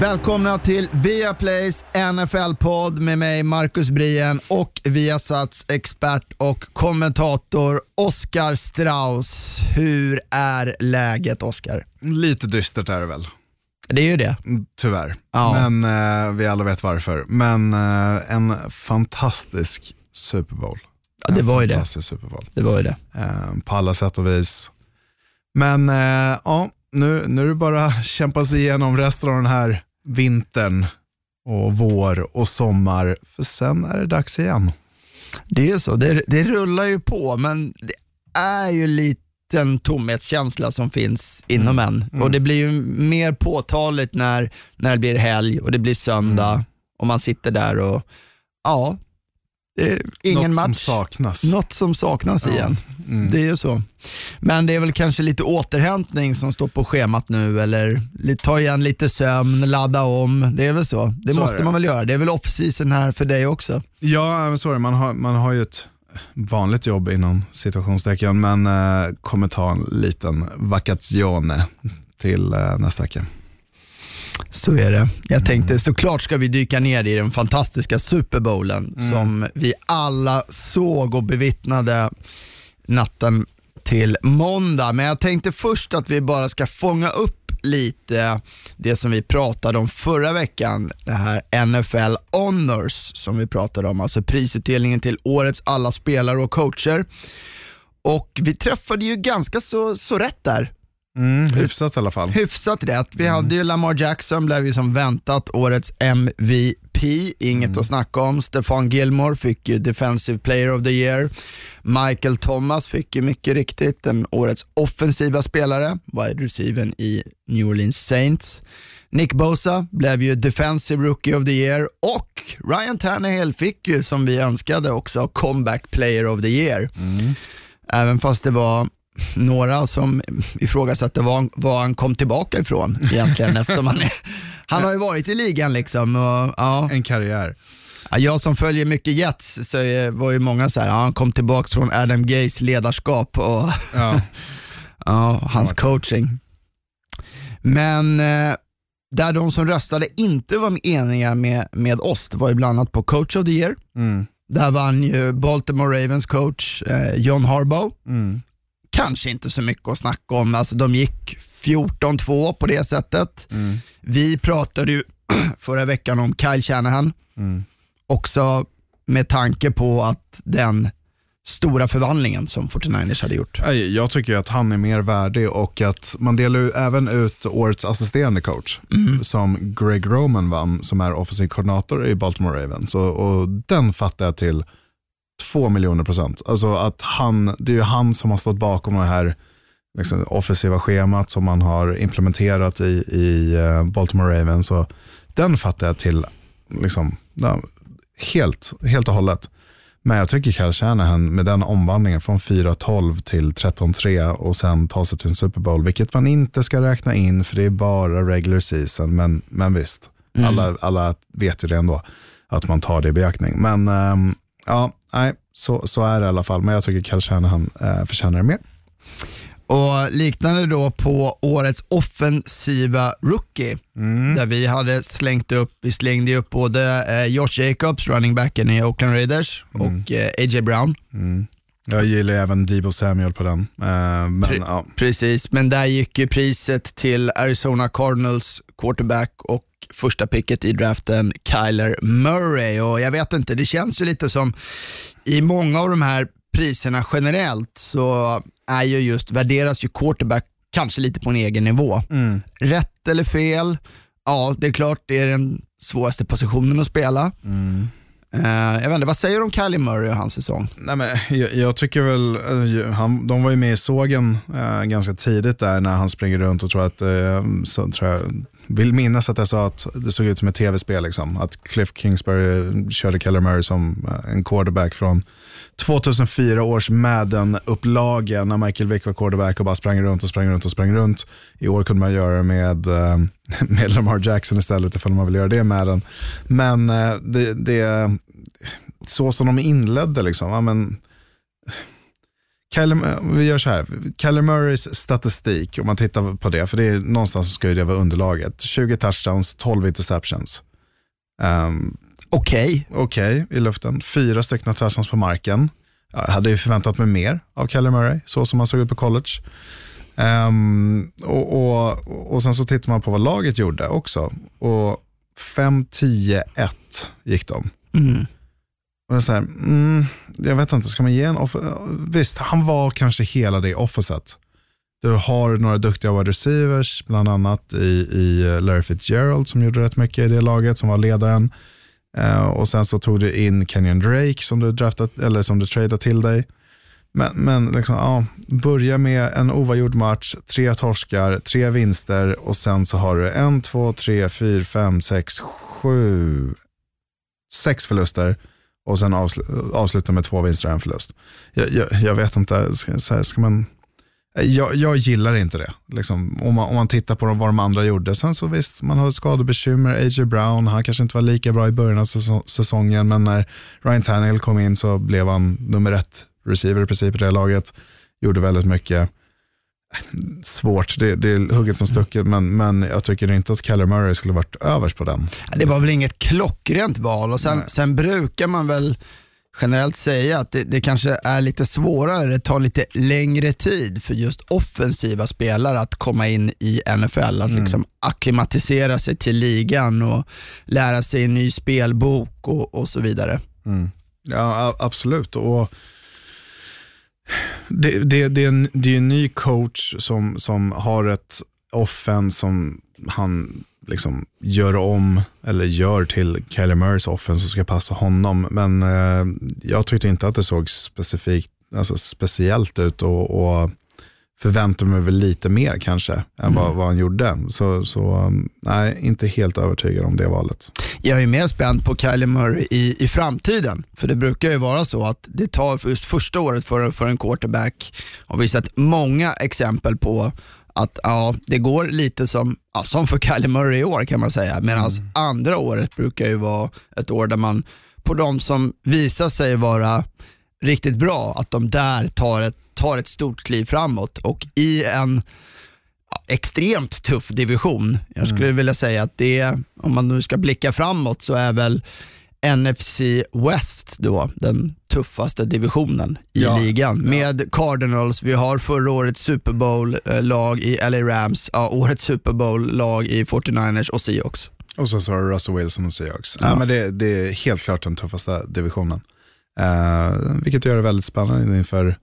Välkomna till Viaplays NFL-podd med mig Marcus Brien och Viasats expert och kommentator Oskar Strauss. Hur är läget Oskar? Lite dystert är det väl, Det är ju det. tyvärr. Ja. Men eh, vi alla vet varför. Men eh, en fantastisk Super Bowl. Ja, det En var ju det. fantastisk Super Bowl. Det var ju det. Eh, på alla sätt och vis. Men eh, ja, nu, nu är det bara att kämpa sig igenom resten av den här vintern och vår och sommar. För sen är det dags igen. Det är så. Det, det rullar ju på, men det är ju lite en tomhetskänsla som finns inom en. Och det blir ju mer påtagligt när, när det blir helg och det blir söndag och man sitter där och ja, ingen Något som match. saknas. Något som saknas igen. Mm. Det är ju så. Men det är väl kanske lite återhämtning som står på schemat nu eller ta igen lite sömn, ladda om. Det är väl så. Det Så måste man väl göra. Det är väl off-season här för dig också. Ja, så är det. Man har, man har ju ett vanligt jobb inom situationstecken, men eh, kommer ta en liten vacazione till eh, nästa vecka. Så är det. Jag tänkte såklart ska vi dyka ner i den fantastiska Super Bowlen som vi alla såg och bevittnade natten till måndag. Men jag tänkte först att vi bara ska fånga upp lite det som vi pratade om förra veckan, det här NFL Honors som vi pratade om, alltså prisutdelningen till årets alla spelare och coacher. Och vi träffade ju ganska så, så rätt där. Mm, hyfsat i alla fall. Hyfsat rätt. Vi hade ju Lamar Jackson, blev ju som väntat årets MVP, inget att snacka om. Stefan Gilmore fick ju Defensive Player of the Year. Michael Thomas fick ju mycket riktigt den årets offensiva spelare, wide receiver i New Orleans Saints. Nick Bosa blev ju Defensive Rookie of the Year och Ryan Tannehill fick ju, som vi önskade, också Comeback Player of the Year. Även fast det var några som ifrågasatte var, var han kom tillbaka ifrån egentligen eftersom han, är, han har ju varit i ligan liksom. Och, ja, En karriär. Ja, jag som följer mycket Jets så var ju många så här, ja, han kom tillbaka från Adam Gays ledarskap och Ja. ja, hans coaching. Men eh, där de som röstade inte var eniga med, med oss, det var ju bland annat på coach of the year. Mm. Där vann ju Baltimore Ravens coach eh, John Harbaugh. Mm. Kanske inte så mycket att snacka om, alltså de gick 14-2 på det sättet. Mm. Vi pratade ju förra veckan om Kyle Shanahan, Mm. också med tanke på att den stora förvandlingen som 49ers hade gjort. Jag tycker att han är mer värdig och att man delar ju även ut årets assisterande coach som Greg Roman vann som är offensiv koordinator i Baltimore Ravens. Och, och den fattar jag till två miljoner procent. Alltså att han, det är ju han som har stått bakom det här liksom, offensiva schemat som man har implementerat i, i eh, Baltimore Ravens. Och den fattar jag till liksom, ja, helt, helt och hållet. Men jag tycker Kyle Shanahan med den omvandlingen från 4-12 till 13-3 och sen ta sig till en Super Bowl, vilket man inte ska räkna in för det är bara regular season. Men, men visst, alla, alla vet ju det ändå, att man tar det i beaktning. Men ehm, ja, nej, så, så är det i alla fall. Men jag tycker Kyle Shanahan uh, förtjänar det mer. Och liknande då på årets offensiva rookie, där vi hade slängt upp, vi slängde upp både eh, Josh Jacobs, running backen i Oakland Raiders, och eh, A.J. Brown. Jag gillar även Debo Samuel på den. Eh, men Pre- ja, Precis, men där gick ju priset till Arizona Cardinals quarterback och första picket i draften, Kyler Murray. Och jag vet inte, det känns ju lite som i många av de här priserna generellt så är ju just, värderas ju quarterback kanske lite på en egen nivå. Rätt eller fel? Ja, det är klart det är den svåraste positionen att spela. Eh, Eh, jag vet inte, vad säger du om Kyler Murray och hans säsong? Nej, men jag, jag tycker väl, eh, han, de var ju med i sågen eh, ganska tidigt där när han springer runt och tror att, eh, så tror jag, vill minnas att jag sa att det såg ut som ett tv-spel. Liksom. Att Cliff Kingsbury körde Keller Murray som eh, en quarterback från 2004 års Madden-upplaga när Michael Vick var quarterback och bara sprang runt och sprang runt och sprang runt. I år kunde man göra det med, eh, med Lamar Jackson istället ifall man vill göra det med den. Men eh, det, det, så som de inledde, liksom, ja, men, Kyler, eh, vi gör så här, Kyler Murrays statistik, om man tittar på det, för det är någonstans som ska ju det vara underlaget. 20 touchdowns, 12 interceptions. Um, Okej. Okej i luften, fyra stycken touchdowns på marken. Jag hade ju förväntat mig mer av Kyler Murray, så som han såg ut på college. Um, och, och, och sen så tittar man på vad laget gjorde också. Och 5-10-1 gick de. Mm. Och jag, så här, mm, jag vet inte, ska man ge en off Visst, han var kanske hela det offenset. Du har några duktiga wide receivers, bland annat i, i Larry Fitzgerald som gjorde rätt mycket i det laget, som var ledaren. Uh, och sen så tog du in Kenyon Drake som du, draftat, eller som du tradade till dig. Men, men liksom, ja, börja med en oavgjord match, tre torskar, tre vinster och sen så har du en, två, tre, fyra, fem, sex, sju, sex förluster och sen avsl avsluta med två vinster och en förlust. Jag, jag, jag vet inte, ska, här, ska man... Jag, jag, gillar inte det. Liksom, om, man, om man tittar på vad de andra gjorde. Sen så visst, man har skadebekymmer. A.J. Brown, han kanske inte var lika bra i början av säsongen, men när Ryan Tannehill kom in så blev han nummer ett receiver i princip i det laget. Gjorde väldigt mycket svårt, det, det är hugget som stucket, men, men jag tycker inte att Keller Murray skulle varit överst på den. Det var väl inget klockrent val och sen, sen brukar man väl generellt säga att det, det, kanske är lite svårare, det tar lite längre tid för just offensiva spelare att komma in i NFL, att mm. liksom akklimatisera sig till ligan och lära sig en ny spelbok och, och så vidare. Mm. Ja, absolut. Och det, det, det, är en, det är en ny coach som, som har ett offense som han liksom gör om eller gör till Kyler Murrays offense som ska passa honom. Men eh, jag tyckte inte att det såg specifikt, alltså speciellt ut och, och förväntade mig väl lite mer kanske än mm. vad, vad, han gjorde. Så, så um, nej, inte helt övertygad om det valet. Jag är mer spänd på Kylie Murray i, i framtiden. För det brukar ju vara så att det tar just första året för, för en quarterback. Har vi sett många exempel på att ja, det går lite som, ja, som för Kylie Murray i år kan man säga. Medan mm. andra året brukar ju vara ett år där man, på de som visar sig vara riktigt bra, att de där tar ett, tar ett stort kliv framåt och i en ja, extremt tuff division. Jag skulle mm. vilja säga att det, om man nu ska blicka framåt, så är väl NFC West då den tuffaste divisionen i ja, ligan. Ja. Med Cardinals, vi har förra årets Super Bowl-lag i LA Rams, ja, årets Super Bowl-lag i 49ers och Seahawks. Och så har du Russell Wilson och Seahawks. Ja. men det, det, är helt klart den tuffaste divisionen. Uh, vilket gör det väldigt spännande inför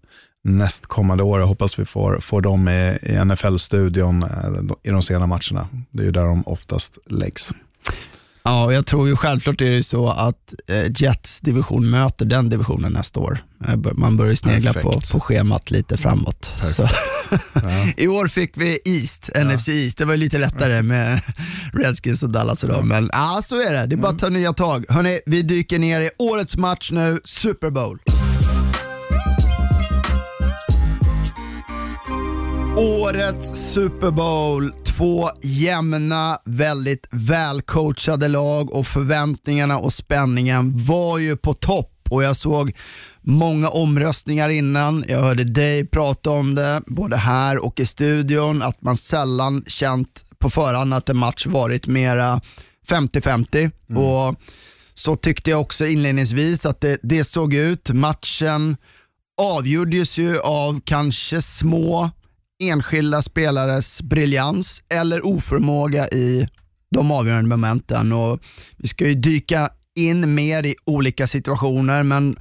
nästkommande år. Jag hoppas vi får, får dem i, i NFL-studion uh, i de sena matcherna. Det är ju där de oftast läggs. Ja, jag tror ju självklart är det så att eh, Jets division möter den divisionen nästa år. Man börjar snegla på, på schemat lite framåt. Ja. I år fick vi East, ja. NFC East. Det var lite lättare med Redskins och Dallas och dem. Men ja, så är det. Det är bara att ta nya tag. Hörrni, vi dyker ner i årets match nu, Super Bowl. Årets Super Bowl, två jämna, väldigt välcoachade lag och förväntningarna och spänningen var ju på topp och jag såg många omröstningar innan. Jag hörde dig prata om det, både här och i studion, att man sällan känt på förhand att en match varit mera 50-50. Mm. Och så tyckte jag också inledningsvis att det, det såg ut. Matchen avgjordes ju av kanske små enskilda spelares briljans eller oförmåga i de avgörande momenten. Och vi ska ju dyka in mer i olika situationer, men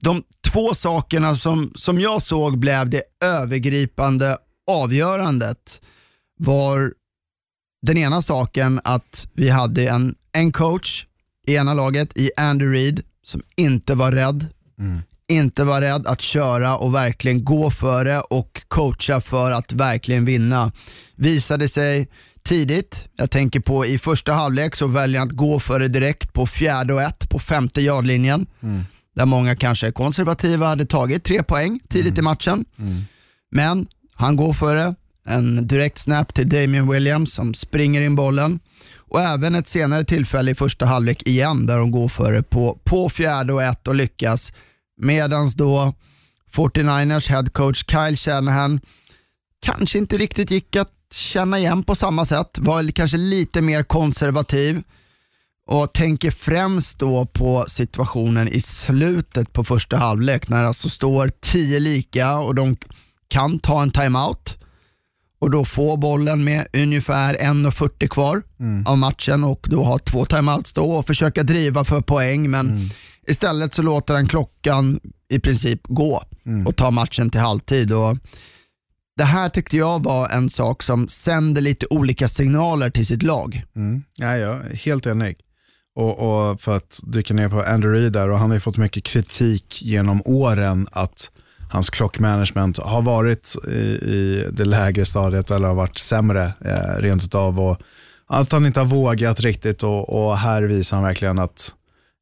de två sakerna som, som jag såg blev det övergripande avgörandet var den ena saken att vi hade en, en coach i ena laget, i Andy Reid, som inte var rädd, mm inte vara rädd att köra och verkligen gå för det och coacha för att verkligen vinna. Visade sig tidigt, jag tänker på i första halvlek så väljer han att gå för det direkt på fjärde och ett på femte yardlinjen. Mm. där många kanske är konservativa hade tagit tre poäng tidigt i matchen. Men han går för det. En direkt snap till Damian Williams som springer in bollen. Och även ett senare tillfälle i första halvlek igen där de går för det på, på fjärde och ett och lyckas. Medans då 49ers head coach Kyle Shanahan kanske inte riktigt gick att känna igen på samma sätt. Var kanske lite mer konservativ och tänker främst då på situationen i slutet på första halvlek när det alltså står 10 lika och de kan ta en timeout och då få bollen med ungefär 1.40 kvar av matchen och då ha två timeouts då och försöka driva för poäng men istället så låter han klockan i princip gå och ta matchen till halvtid. Och det här tyckte jag var en sak som sände lite olika signaler till sitt lag. Mm. Ja, är helt enig. Och, och för att dyka ner på Andrew Reid där, och han har ju fått mycket kritik genom åren att hans klockmanagement har varit i, i det lägre stadiet eller har varit sämre eh, rent utav. Och att han inte har vågat riktigt och, och här visar han verkligen att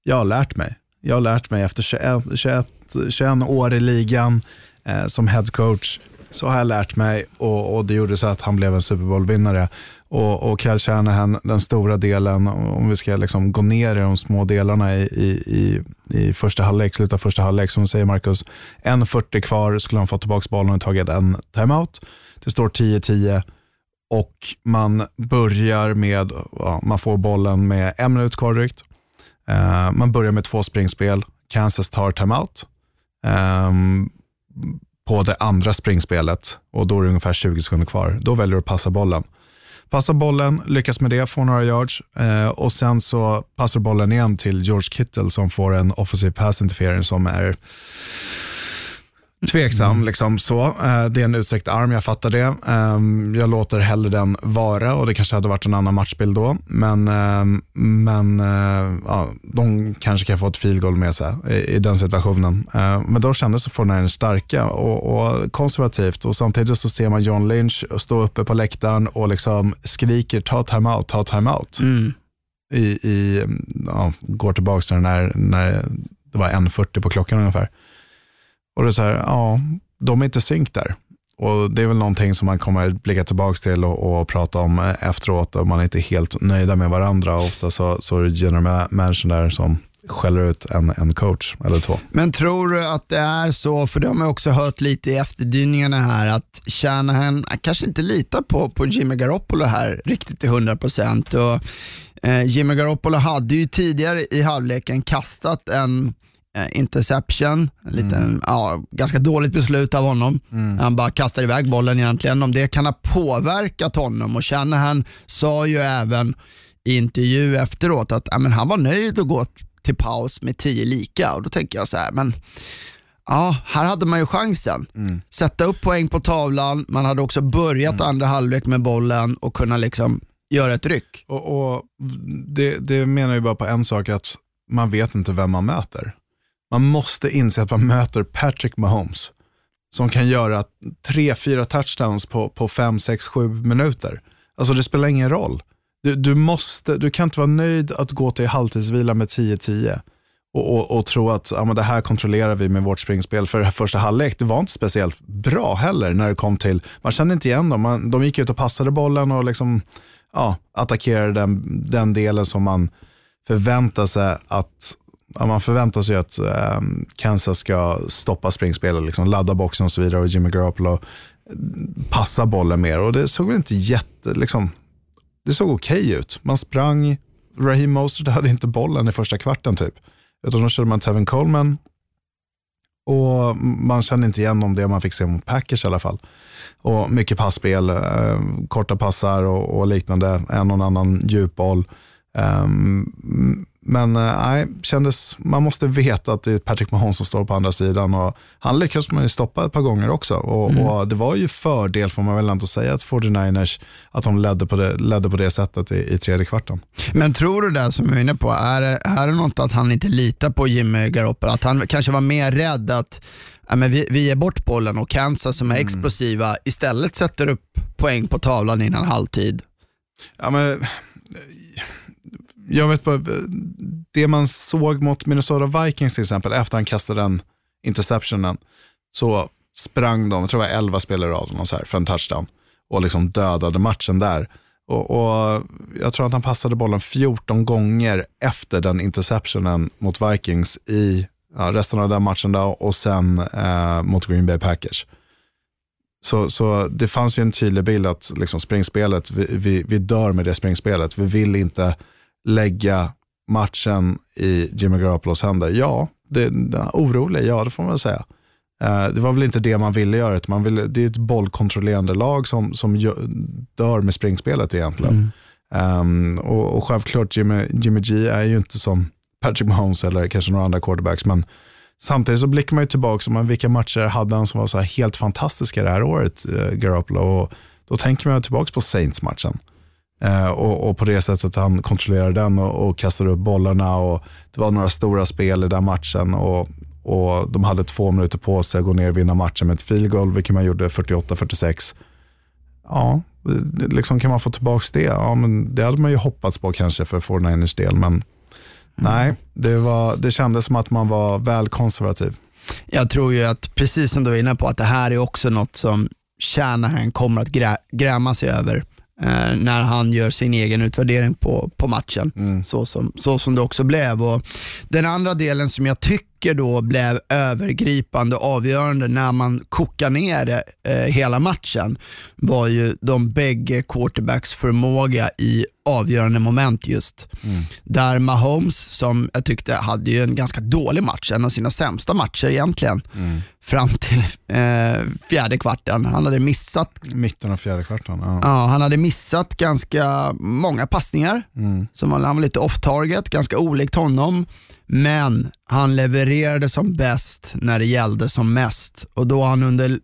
jag har lärt mig. Jag har lärt mig efter 21, 21, 21 år i ligan eh, som head coach så har jag lärt mig och, och det gjorde så att han blev en Super Bowl-vinnare. Och, och Kyle Shanahan, den stora delen, om vi ska liksom gå ner i de små delarna i, i, i, i första halvlek, slutet av första halvlek, som säger Marcus, 1.40 kvar skulle han fått tillbaka bollen och tagit en timeout. Det står 10-10 och man börjar med, ja, man får bollen med en minut kvar drygt. Eh, man börjar med två springspel, Kansas tar timeout. Um, på det andra springspelet och då är det ungefär 20 sekunder kvar. Då väljer du att passa bollen. Passa bollen, lyckas med det, får några yards eh, och sen så passar bollen igen till George Kittle som får en offensive pass interference som är tveksam. Liksom, så. Eh, det är en utsträckt arm, jag fattar det. Eh, jag låter hellre den vara och det kanske hade varit en annan matchbild då. Men, eh, men eh, ja, de kanske kan få ett field goal med sig i, den situationen. Eh, men då kändes 49ers starka och, och konservativt och samtidigt så ser man John Lynch stå uppe på läktaren och liksom skriker ta timeout, ta timeout. I, i, ja, går tillbaka till när, när det var 1.40 på klockan ungefär. Och det är så här, ja, de är inte synk där. Och Det är väl någonting som man kommer blicka tillbaka till och, och prata om eh, efteråt och man är inte helt nöjda med varandra. Ofta så, så är det general manager där som skäller ut en, en coach eller två. Men tror du att det är så, för det har man också hört lite i efterdyningarna här, att Shanahan kanske inte litar på, på Jimmy Garoppolo här riktigt till 100%. Och, eh, Jimmy Garoppolo hade ju tidigare i halvleken kastat en interception, en liten, ja, ganska dåligt beslut av honom. Han bara kastar iväg bollen egentligen. Om det kan ha påverkat honom och Shanahan sa ju även i intervju efteråt att ja, men han var nöjd att gå till paus med tio lika och då tänker jag så här, men ja, här hade man ju chansen. Sätta upp poäng på tavlan, man hade också börjat andra halvlek med bollen och kunna liksom göra ett ryck. Och, och det, det menar ju bara på en sak, att man vet inte vem man möter. Man måste inse att man möter Patrick Mahomes som kan göra tre, fyra touchdowns på, på fem, sex, sju minuter. Alltså det spelar ingen roll. Du, du, måste, du kan inte vara nöjd att gå till halvtidsvila med 10-10 och, och, och tro att ja, men det här kontrollerar vi med vårt springspel. För första halvlek, det var inte speciellt bra heller när det kom till, man kände inte igen dem. Man, de gick ut och passade bollen och liksom, ja, attackerade den, den delen som man förväntar sig att man förväntar sig att eh, Kansas ska stoppa springspelet, liksom, ladda boxen och så vidare och Jimmy Garoppolo passa bollen mer. Och det såg väl inte jätte, liksom, det såg okej okay ut. Man sprang, Raheem Mostert hade inte bollen i första kvarten typ. Utan då körde man Tevin Coleman och man kände inte igen om det man fick se mot Packers i alla fall. Och mycket passspel, eh, korta passar och, och, liknande, en och annan djupboll. Um, men nej, kändes, man måste veta att det är Patrick Mahomes som står på andra sidan. Och han lyckades man ju stoppa ett par gånger också. Och, mm. och det var ju fördel, får man väl ändå säga, att 49ers att de ledde på det, ledde på det sättet i, i tredje kvarten. Men tror du det som jag är inne på, är är det något att han inte litar på Jimmy Garoppolo? Att han kanske var mer rädd att ja, men vi, vi ger bort bollen och Kansas som är Mm. explosiva istället sätter upp poäng på tavlan innan halvtid? Ja, men, jag vet bara, det man såg mot Minnesota Vikings till exempel, efter han kastade den interceptionen, så sprang de, jag tror det var 11 spelare av dem så här, för en touchdown och liksom dödade matchen där. Och, och, Jag tror att han passade bollen 14 gånger efter den interceptionen mot Vikings i ja, resten av den matchen där och sen eh, mot Green Bay Packers. Så, så det fanns ju en tydlig bild att liksom springspelet, vi, vi, vi dör med det springspelet. Vi vill inte lägga matchen i Jimmy Garoppolos händer. Ja, det, orolig, ja det får man väl säga. Eh, det var väl inte det man ville göra, man ville, det är ett bollkontrollerande lag som, som dör med springspelet egentligen. Mm. Um, och, och självklart, Jimmy, Jimmy G är ju inte som Patrick Mahomes eller kanske några andra quarterbacks, men samtidigt så blickar man ju tillbaka, man, vilka matcher hade han som var så helt fantastiska det här året, uh, Garoppolo. Och då tänker man tillbaka på Saints-matchen. Uh, och, och, på det sättet han kontrollerade den och, och kastade upp bollarna. och Det var några stora spel i den matchen. Och och de hade två minuter på sig att gå ner och vinna matchen med ett field goal, vilket man gjorde 48-46. Ja, liksom kan man få tillbaka det? Ja, men det hade man ju hoppats på kanske för 49ers del, men mm. nej, det, var, det kändes som att man var väl konservativ. Jag tror ju att, precis som du var inne på, att det här är också något som Shanahan kommer att grä, gräma sig över eh, när han gör sin egen utvärdering på, på matchen, mm. så, som, så som det också blev. Och den andra delen som jag tycker mycket då blev övergripande avgörande när man kokar ner eh, hela matchen var ju de bägge quarterbacks förmåga i avgörande moment just. Mm. Där Mahomes, som jag tyckte hade ju en ganska dålig match, en av sina sämsta matcher egentligen, mm. fram till eh, fjärde kvarten. Han hade missat... Mitten av fjärde kvarten, ja. ja han hade missat ganska många passningar, mm. som han var lite off target, ganska olikt honom. Men han levererade som bäst när det gällde som mest. Och då han under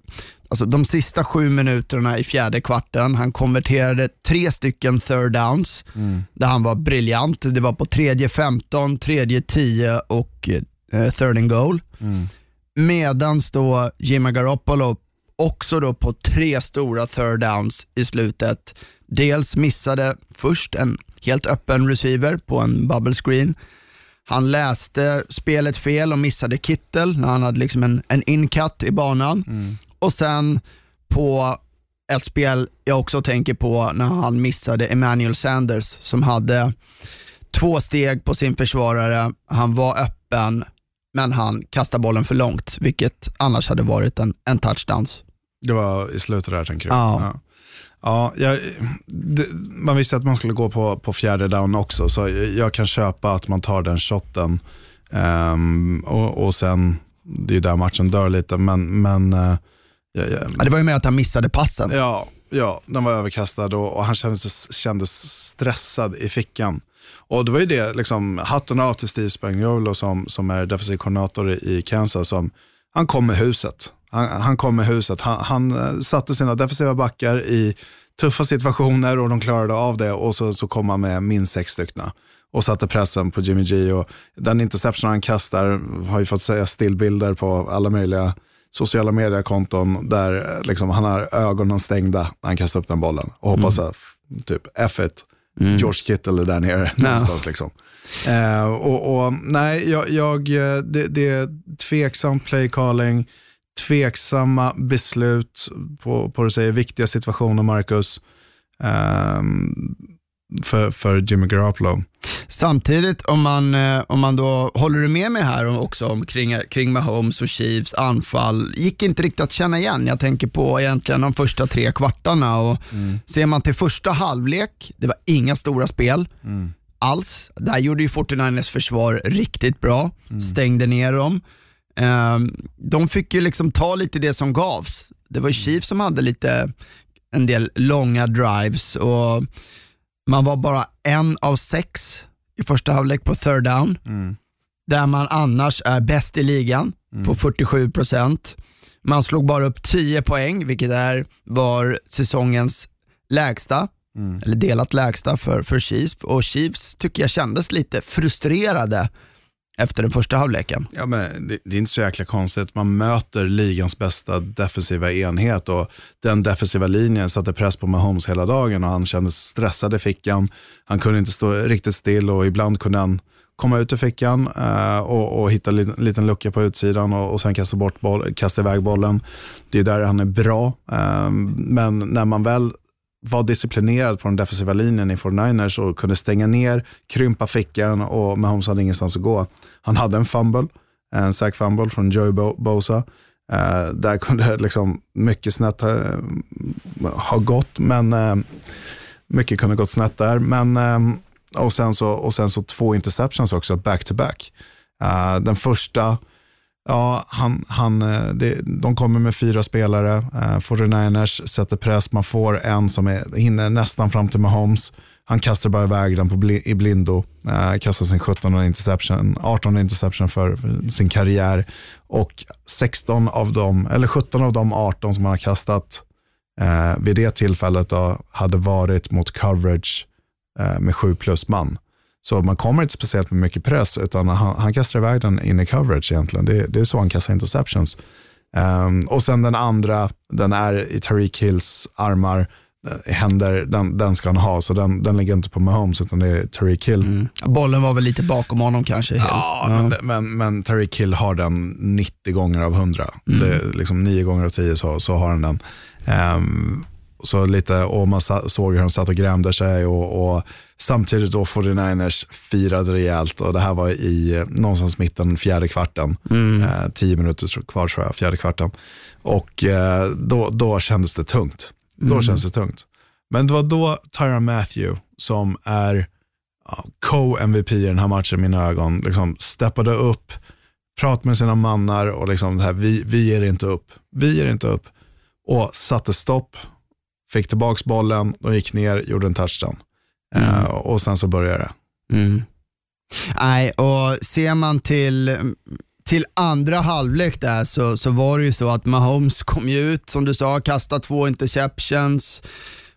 alltså de sista sju minuterna i fjärde kvarten, han konverterade tre stycken third downs, mm. där han var briljant. Det var på tredje 15, tredje 10 och eh, third and goal. Mm. Medans då Jimmy Garoppolo också då på tre stora third downs i slutet, dels missade först en helt öppen receiver på en bubble screen, han läste spelet fel och missade Kittel när han hade liksom en, en incut i banan. Mm. Och sen på ett spel jag också tänker på när han missade Emmanuel Sanders som hade två steg på sin försvarare. Han var öppen, men han kastade bollen för långt, vilket annars hade varit en, en touchdown. Det var i slutet där tänker du? Ja. ja. Ja, jag, det, man visste att man skulle gå på, på fjärde down också, så jag kan köpa att man tar den shotten. Um, och, och sen, det är där matchen dör lite, men... men uh, ja, ja. ja, det var ju mer att han missade passen. Ja, ja den var överkastad och, och han kändes, kändes stressad i fickan. Och det var ju det, liksom, hatten av till Steve Spagnuolo som, som är defensiv koordinator i Kansas. Som, han kom med huset. Han, han kom med huset. Han, han eh, satte sina defensiva backar i tuffa situationer och de klarade av det och så, så kom han med minst sex stycken och satte pressen på Jimmy G. Och den interception han kastar har ju fått säga stillbilder på alla möjliga sociala mediekonton där eh, liksom, han har ögonen stängda när han kastar upp den bollen och hoppas mm. att typ F1, mm. George Kittle är där nere no. någonstans. Liksom. Eh, och, och, nej, jag, jag, eh, det, det är tveksam play calling tveksamma beslut på, på du säger, viktiga situationer, Marcus, um, för, för Jimmy Garoppolo. Samtidigt, om man, eh, om man då, håller du med mig här också om kring, kring Mahomes och Chiefs anfall, gick inte riktigt att känna igen. Jag tänker på egentligen de första tre kvartarna och mm. ser man till första halvlek, det var inga stora spel mm. alls. Där gjorde ju 49ers försvar riktigt bra, mm. stängde ner dem. Ehm, de fick ju liksom ta lite det som gavs. Det var Chiefs som hade lite, en del långa drives och man var bara en av sex i första halvlek på third down. Mm. Där man annars är bäst i ligan mm. på 47%. Man slog bara upp 10 poäng, vilket är, var säsongens lägsta. Mm. Eller delat lägsta för, för Chiefs. Och Chiefs tycker jag kändes lite frustrerade efter den första halvleken. Ja, men det, det är inte så jäkla konstigt. Man möter ligans bästa defensiva enhet och den defensiva linjen satte press på Mahomes hela dagen och han kände stressad i fickan. Han kunde inte stå riktigt still och ibland kunde han komma ut ur fickan eh, och, och, hitta en liten, liten lucka på utsidan och, och sen kasta, bort boll, kasta iväg bollen. Det är där han är bra. Eh, men när man väl var disciplinerad på den defensiva linjen i 49ers och kunde stänga ner, krympa fickan och Mahomes hade ingenstans att gå. Han hade en fumble, en sack fumble från Joey Bosa. Eh, där kunde liksom mycket snett ha, ha gått, men eh, mycket kunde gått snett där. Men, eh, och, sen så, och sen så två interceptions också, back to back. Eh, den första Ja, han, han, eh, det, de kommer med fyra spelare. Eh, 49ers sätter press. Man får en som är, hinner nästan fram till Mahomes. Han kastar bara iväg den på bli, i blindo. Eh, kastar sin 17 interception, 18 interception för, för sin karriär. Och 16 av dem, eller 17 av de 18 som han har kastat eh, vid det tillfället då, hade varit mot coverage eh, med sju plus man. Så man kommer inte speciellt med mycket press, utan han, han kastar iväg den in i coverage egentligen. Det, det är så han kastar interceptions. Um, och sen den andra, den är i Tariq Hills armar, eh, händer, den, den ska han ha, så den, den ligger inte på Mahomes utan det är Tariq Hill. Mm. Bollen var väl lite bakom honom kanske? Ja, ja. Men, men, men Tariq Hill har den 90 gånger av 100. Mm. Det liksom 9 gånger av 10 så, så har han den. Um, så lite, och man såg hur de satt och grämde sig och, och samtidigt då 49ers firade rejält och det här var i någonstans mitten fjärde kvarten. Mm. Eh, tio minuter kvar tror jag, fjärde kvarten. Och eh, då, då kändes det tungt. Då mm. kändes det tungt. Men det var då Tyron Matthew, som är ja, co-MVP i den här matchen i mina ögon, liksom steppade upp, pratade med sina mannar och liksom det här, vi, vi ger inte upp. Vi ger inte upp. Och satte stopp fick tillbaka bollen, de gick ner, gjorde en touchdown. Mm. Uh, och sen så började det. Mm. Nej, och ser man till, till andra halvlek där så, så var det ju så att Mahomes kom ut, som du sa, kastade två interceptions.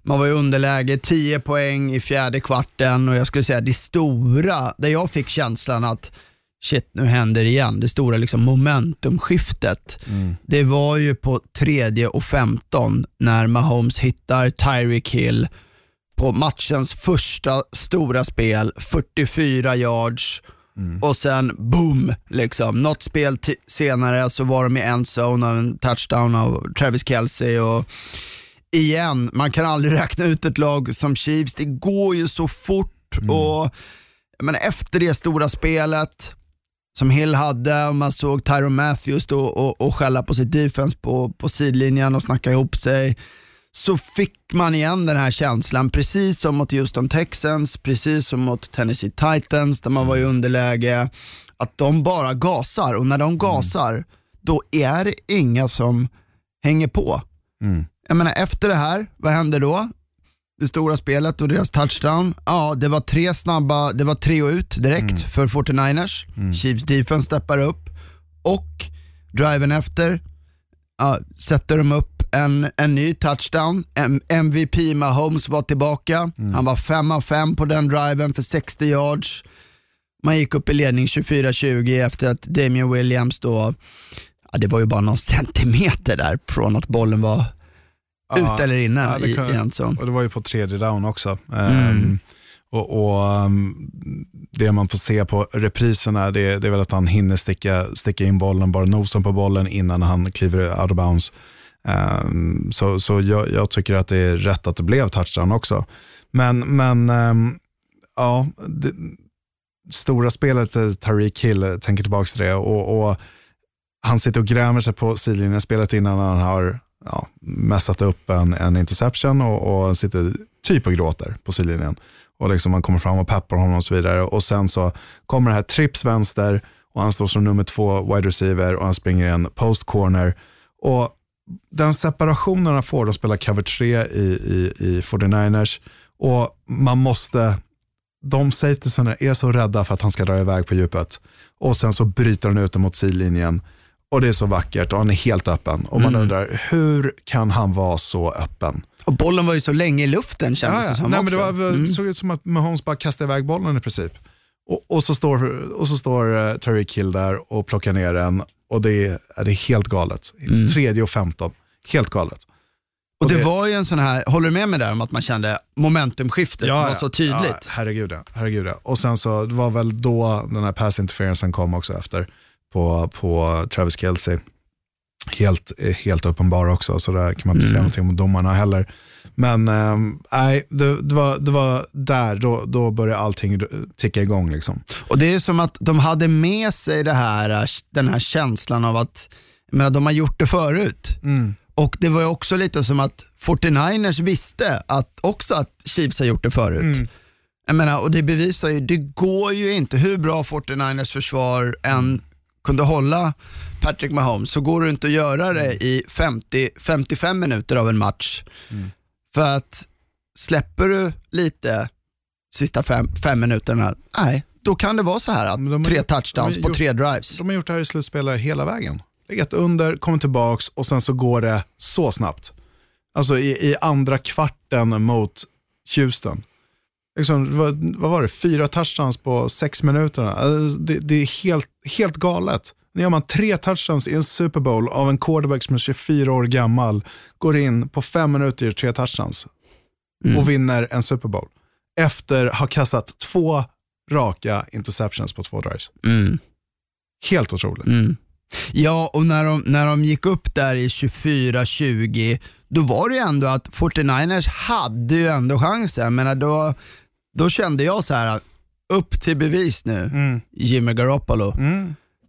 Man var i underläge, 10 poäng i fjärde kvarten och jag skulle säga det stora, där jag fick känslan att shit nu händer det igen. Det stora liksom momentumskiftet. Mm. Det var ju på tredje och 15 när Mahomes hittar Tyreek Hill på matchens första stora spel, 44 yards mm. och sen boom, liksom. något spel senare så var de i en zone av en touchdown av Travis Kelce och igen, man kan aldrig räkna ut ett lag som Chiefs. Det går ju så fort mm. och men efter det stora spelet, som Hill hade och man såg Tyron Matthews då och, och skälla på sitt defense på, på sidlinjen och snacka ihop sig. Så fick man igen den här känslan, precis som mot Houston Texans, precis som mot Tennessee Titans där man var i underläge, att de bara gasar och när de gasar, mm. då är det inga som hänger på. Mm. Jag menar efter det här, vad händer då? Det stora spelet och deras touchdown. Ja, det var tre snabba, det var tre och ut direkt mm. för 49ers. Mm. Chiefs defense steppar upp och driven efter ja, sätter de upp en, en ny touchdown. M MVP Mahomes var tillbaka. Mm. Han var 5 av 5 på den driven för 60 yards. Man gick upp i ledning 24-20 efter att Damian Williams då, ja, det var ju bara någon centimeter där från att bollen var ut eller inne ja, i, kan, i endzone. Och det var ju på tredje down också. Mm. Um, och, och um, Det man får se på repriserna det, det, är väl att han hinner sticka, sticka in bollen, bara nosen på bollen innan han kliver out of bounds. Um, så så jag, jag, tycker att det är rätt att det blev touchdown också. Men, men ja, det, stora spelet, eh, Tariq Hill, eh, tänker tillbaka till det. Och, och han sitter och grämer sig på sidlinjen spelet innan han har ja, mässat upp en, en interception och, och sitter typ och gråter på sidlinjen. Och liksom man kommer fram och peppar honom och så vidare. Och sen så kommer det här trips vänster och han står som nummer två wide receiver och han springer en post corner. Och den separationen han får, de spelar cover 3 i, i, i 49ers och man måste, de safetiesarna är så rädda för att han ska dra iväg på djupet. Och sen så bryter han ut dem mot sidlinjen och det är så vackert och han är helt öppen. Och man mm. undrar, hur kan han vara så öppen? Och bollen var ju så länge i luften kändes ja, ja. det som Nej, också. Men det var, mm. såg ut som att Mahomes bara kastade iväg bollen i princip. Och, och så står, och så står uh, Tyreek Hill där och plockar ner den och det är, det är helt galet. Tredje och femton, helt galet. Och det, det- var ju en sån här, håller du med mig där om att man kände momentumskiftet var så Ja, tydligt? herregud, ja, herregud ja. Och sen så, det var väl då den här pass interferencen kom också efter på, på Travis Kelce. Helt, eh, helt uppenbar också, så där kan man inte säga någonting om domarna heller. Men ehm, nej, det, det, var, det var där, då, då började allting ticka igång. Liksom. Och det är som att de hade med sig det här, den här känslan av att menar, de har gjort det förut. Och det var också lite som att 49ers visste att, också att Chiefs har gjort det förut. Jag menar, och det bevisar ju, det går ju inte, hur bra 49ers försvar än kunde hålla Patrick Mahomes, så går det inte att göra det i 50, 55 minuter av en match. För att släpper du lite sista fem, fem minuterna, nej, då kan det vara så här att tre touchdowns på tre drives. De har gjort det här i slutspelet hela vägen. Legat under, kommit tillbaks och sen så går det så snabbt. Alltså i, i andra kvarten mot Houston. Liksom, vad, vad var det, fyra touchdowns på sex minuter. Alltså, det, det är helt, helt galet. Nu gör man tre touchdowns i en Super Bowl av en quarterback som är 24 år gammal, går in på fem minuter gör tre touchdowns och vinner en Super Bowl. Efter att ha kastat två raka interceptions på två drives. Mm. Helt otroligt. Mm. Ja, och när de, när de gick upp där i 24-20, då var det ju ändå att 49ers hade ju ändå chansen. Menar, då, då kände jag så här upp till bevis nu, Mm. Jimmy Garoppolo.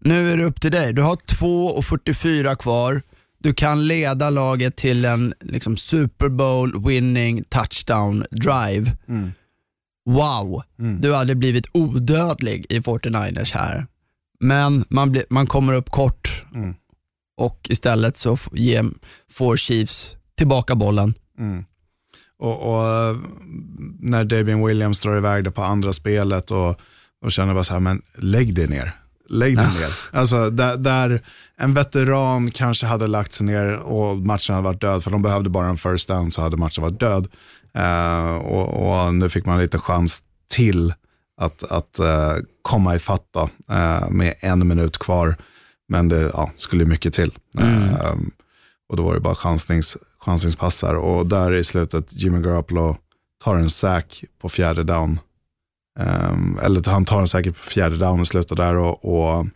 Nu är det upp till dig. Du har 2.44 kvar. Du kan leda laget till en liksom, Super Bowl winning touchdown drive. Wow, du hade blivit odödlig i 49ers här. Men man, blir- man kommer upp kort och istället så får Chiefs tillbaka bollen. Och, och eh, när Davian Williams drar iväg det på andra spelet och, och känner bara så här, men lägg dig ner. Lägg dig ner. Alltså där, där en veteran kanske hade lagt sig ner och matchen hade varit död, för de behövde bara en first down så hade matchen varit död. Eh, och, och nu fick man en liten chans till att, att eh, komma ifatt då, eh, med en minut kvar. Men det ja, skulle mycket till. Eh, och då var det bara chansnings, chansningspassar. Och där i slutet, Jimmy Garoppolo tar en sack på fjärde down. Um, eller han tar en säker på fjärde down och slutar där och, och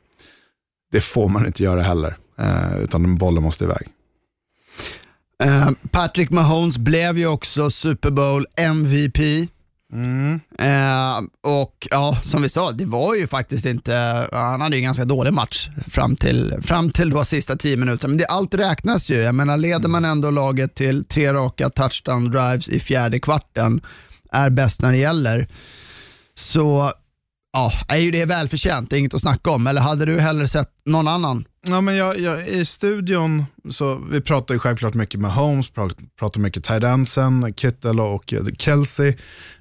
det får man inte göra heller. uh, utan den bollen måste iväg. Uh, Patrick Mahomes blev ju också Super Bowl MVP. Eh, och ja, som vi sa, det var ju faktiskt inte, han hade ju en ganska dålig match fram till, fram till då sista tio minuterna. Men det, allt räknas ju. Jag menar, leder man ändå laget till tre raka touchdown drives i fjärde kvarten, är bäst när det gäller, så ja, är ju det välförtjänt, det är inget att snacka om. Eller hade du hellre sett någon annan? Ja, men jag, jag, I studion, så vi pratar ju självklart mycket med Holmes, pratar, mycket Tidansen, Kittel och eh, Kelsey.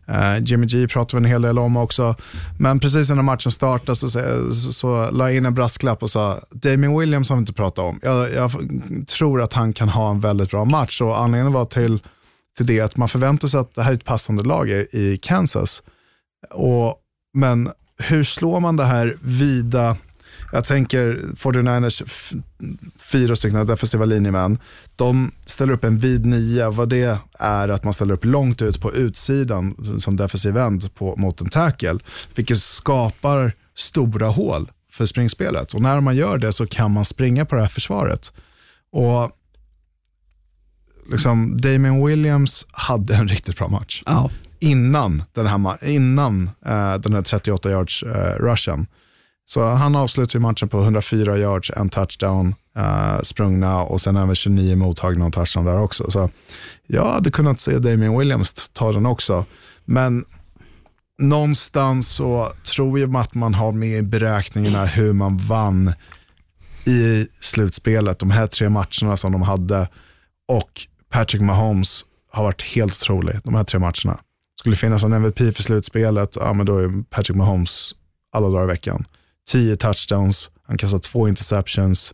Eh, Jimmy G pratar vi en hel del om också. Men precis innan matchen startade så, så, så, så la jag in en brasklapp och sa, Damien Williams har vi inte pratat om. Jag, jag tror att han kan ha en väldigt bra match och anledningen var till, till det att man förväntar sig att det här är ett passande lag i, i Kansas. Och, men hur slår man det här vida jag tänker 49ers fyra stycken defensiva linjemän. De ställer upp en vid nia. Vad det är att man ställer upp långt ut på utsidan som defensiv end på, mot en tackle. Vilket skapar stora hål för springspelet. Och när man gör det så kan man springa på det här försvaret. Och liksom, Damien Williams hade en riktigt bra match Ja innan den här, innan, eh, den här 38 yards eh, rushen. Så han avslutar ju matchen på 104 yards, en touchdown eh, sprungna och sen även 29 mottagna och touchdown där också. Så jag hade kunnat se Damien Williams ta den också. Men någonstans så tror jag att man har med i beräkningarna hur man vann i slutspelet, de här tre matcherna som de hade. Och Patrick Mahomes har varit helt otrolig de här tre matcherna. Skulle finnas en MVP för slutspelet, ja men då är Patrick Mahomes alla dagar i veckan. 10 touchdowns, han kastar två interceptions,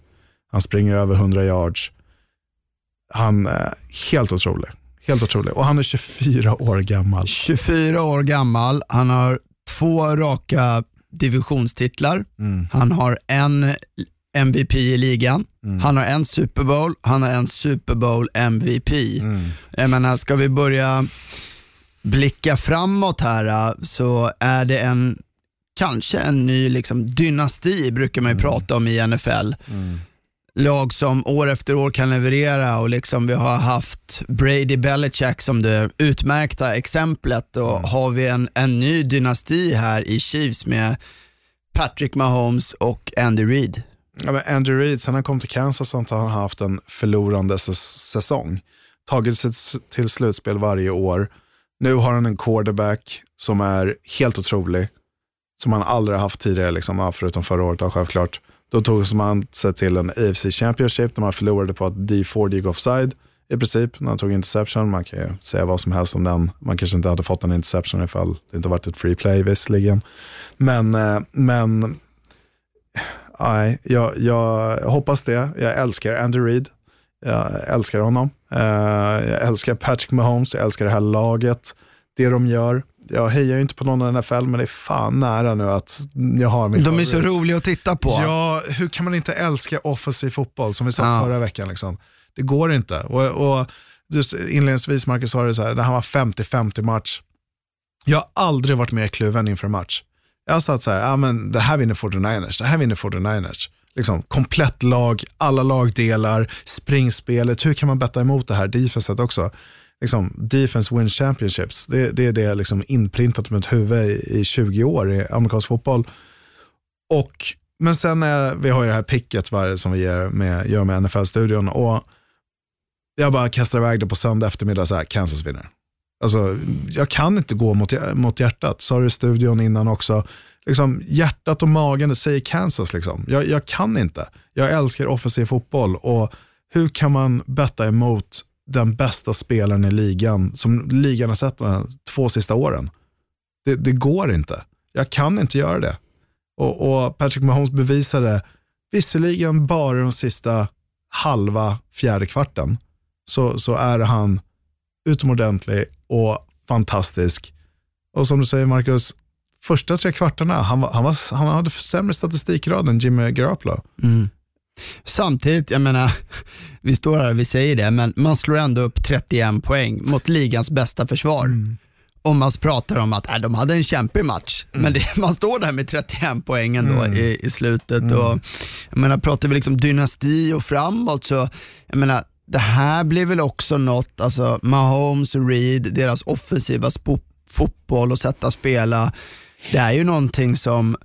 han springer över 100 yards. Han är helt otrolig. Helt otrolig. Och han är 24 år gammal. 24 år gammal, han har två raka divisionstitlar, han har en MVP i ligan, han har en Super Bowl, han har en Super Bowl MVP. Jag menar, ska vi börja blicka framåt här äh, så är det en kanske en ny liksom, dynasti brukar man ju prata om i NFL. Lag som år efter år kan leverera och liksom vi har haft Brady Belichick som det utmärkta exemplet och har vi en, en ny dynasti här i Chiefs med Patrick Mahomes och Andy Reid. Ja, men Andrew Reid, sen han kom till Kansas har han haft en förlorande säs- säsong. Tagit sig till slutspel varje år. Nu har han en quarterback som är helt otrolig. Som han aldrig haft tidigare, liksom, förutom förra året då, självklart. Då tog han sig till en AFC Championship där man förlorade på att D4 gick offside i princip när han tog interception. Man kan ju säga vad som helst om den. Man kanske inte hade fått en interception ifall det inte varit ett free play visserligen. Men, eh, men Nej, jag, jag hoppas det. Jag älskar Andy Reid. Jag älskar honom. Eh, jag älskar Patrick Mahomes. Jag älskar det här laget. Det de gör. Jag hejar ju inte på någon i NFL, men det är fan nära nu att jag har min De är så roliga att titta på. Ja, hur kan man inte älska offensiv fotboll som vi sa Ja. förra veckan? Liksom. Det går inte. Och, och just inledningsvis Marcus sa det så här, det här var 50-50 match. Jag har aldrig varit mer kluven inför en match. Jag har sagt så här, ja, men det här vinner 49ers, det här vinner 49ers. Liksom, komplett lag, alla lagdelar, springspelet, hur kan man betta emot det här defenset också? Liksom, defense wins championships, det, det är det liksom inprintat med ett huvud i, i 20 år i amerikansk fotboll. Och, men sen är, vi har ju det här picket varje som vi ger med, gör med NFL-studion och jag bara kastar iväg det på söndag eftermiddag så här, Kansas vinner. Alltså, jag kan inte gå mot, mot hjärtat, sa du i studion innan också. Liksom, hjärtat och magen det säger Kansas. Liksom. Jag, jag kan inte. Jag älskar offensiv fotboll och hur kan man betta emot den bästa spelaren i ligan som ligan har sett de här två sista åren? Det, det går inte. Jag kan inte göra det. Och, och Patrick Mahomes bevisade, visserligen bara de sista halva fjärde kvarten, så, så är han utomordentlig och fantastisk. Och som du säger Marcus, första tre kvartarna, han, var, han, var, han hade sämre statistikrad än Jimmy Garoppolo. Samtidigt, jag menar, vi står här och vi säger det, men man slår ändå upp 31 poäng mot ligans bästa försvar. Och man pratar om att äh, de hade en kämpig match, men det, man står där med 31 poäng ändå i, i slutet. Och, jag menar, pratar vi liksom dynasti och framåt så, jag menar, det här blir väl också något, alltså Mahomes Reed, deras offensiva fotboll och sätt att spela, det är ju någonting som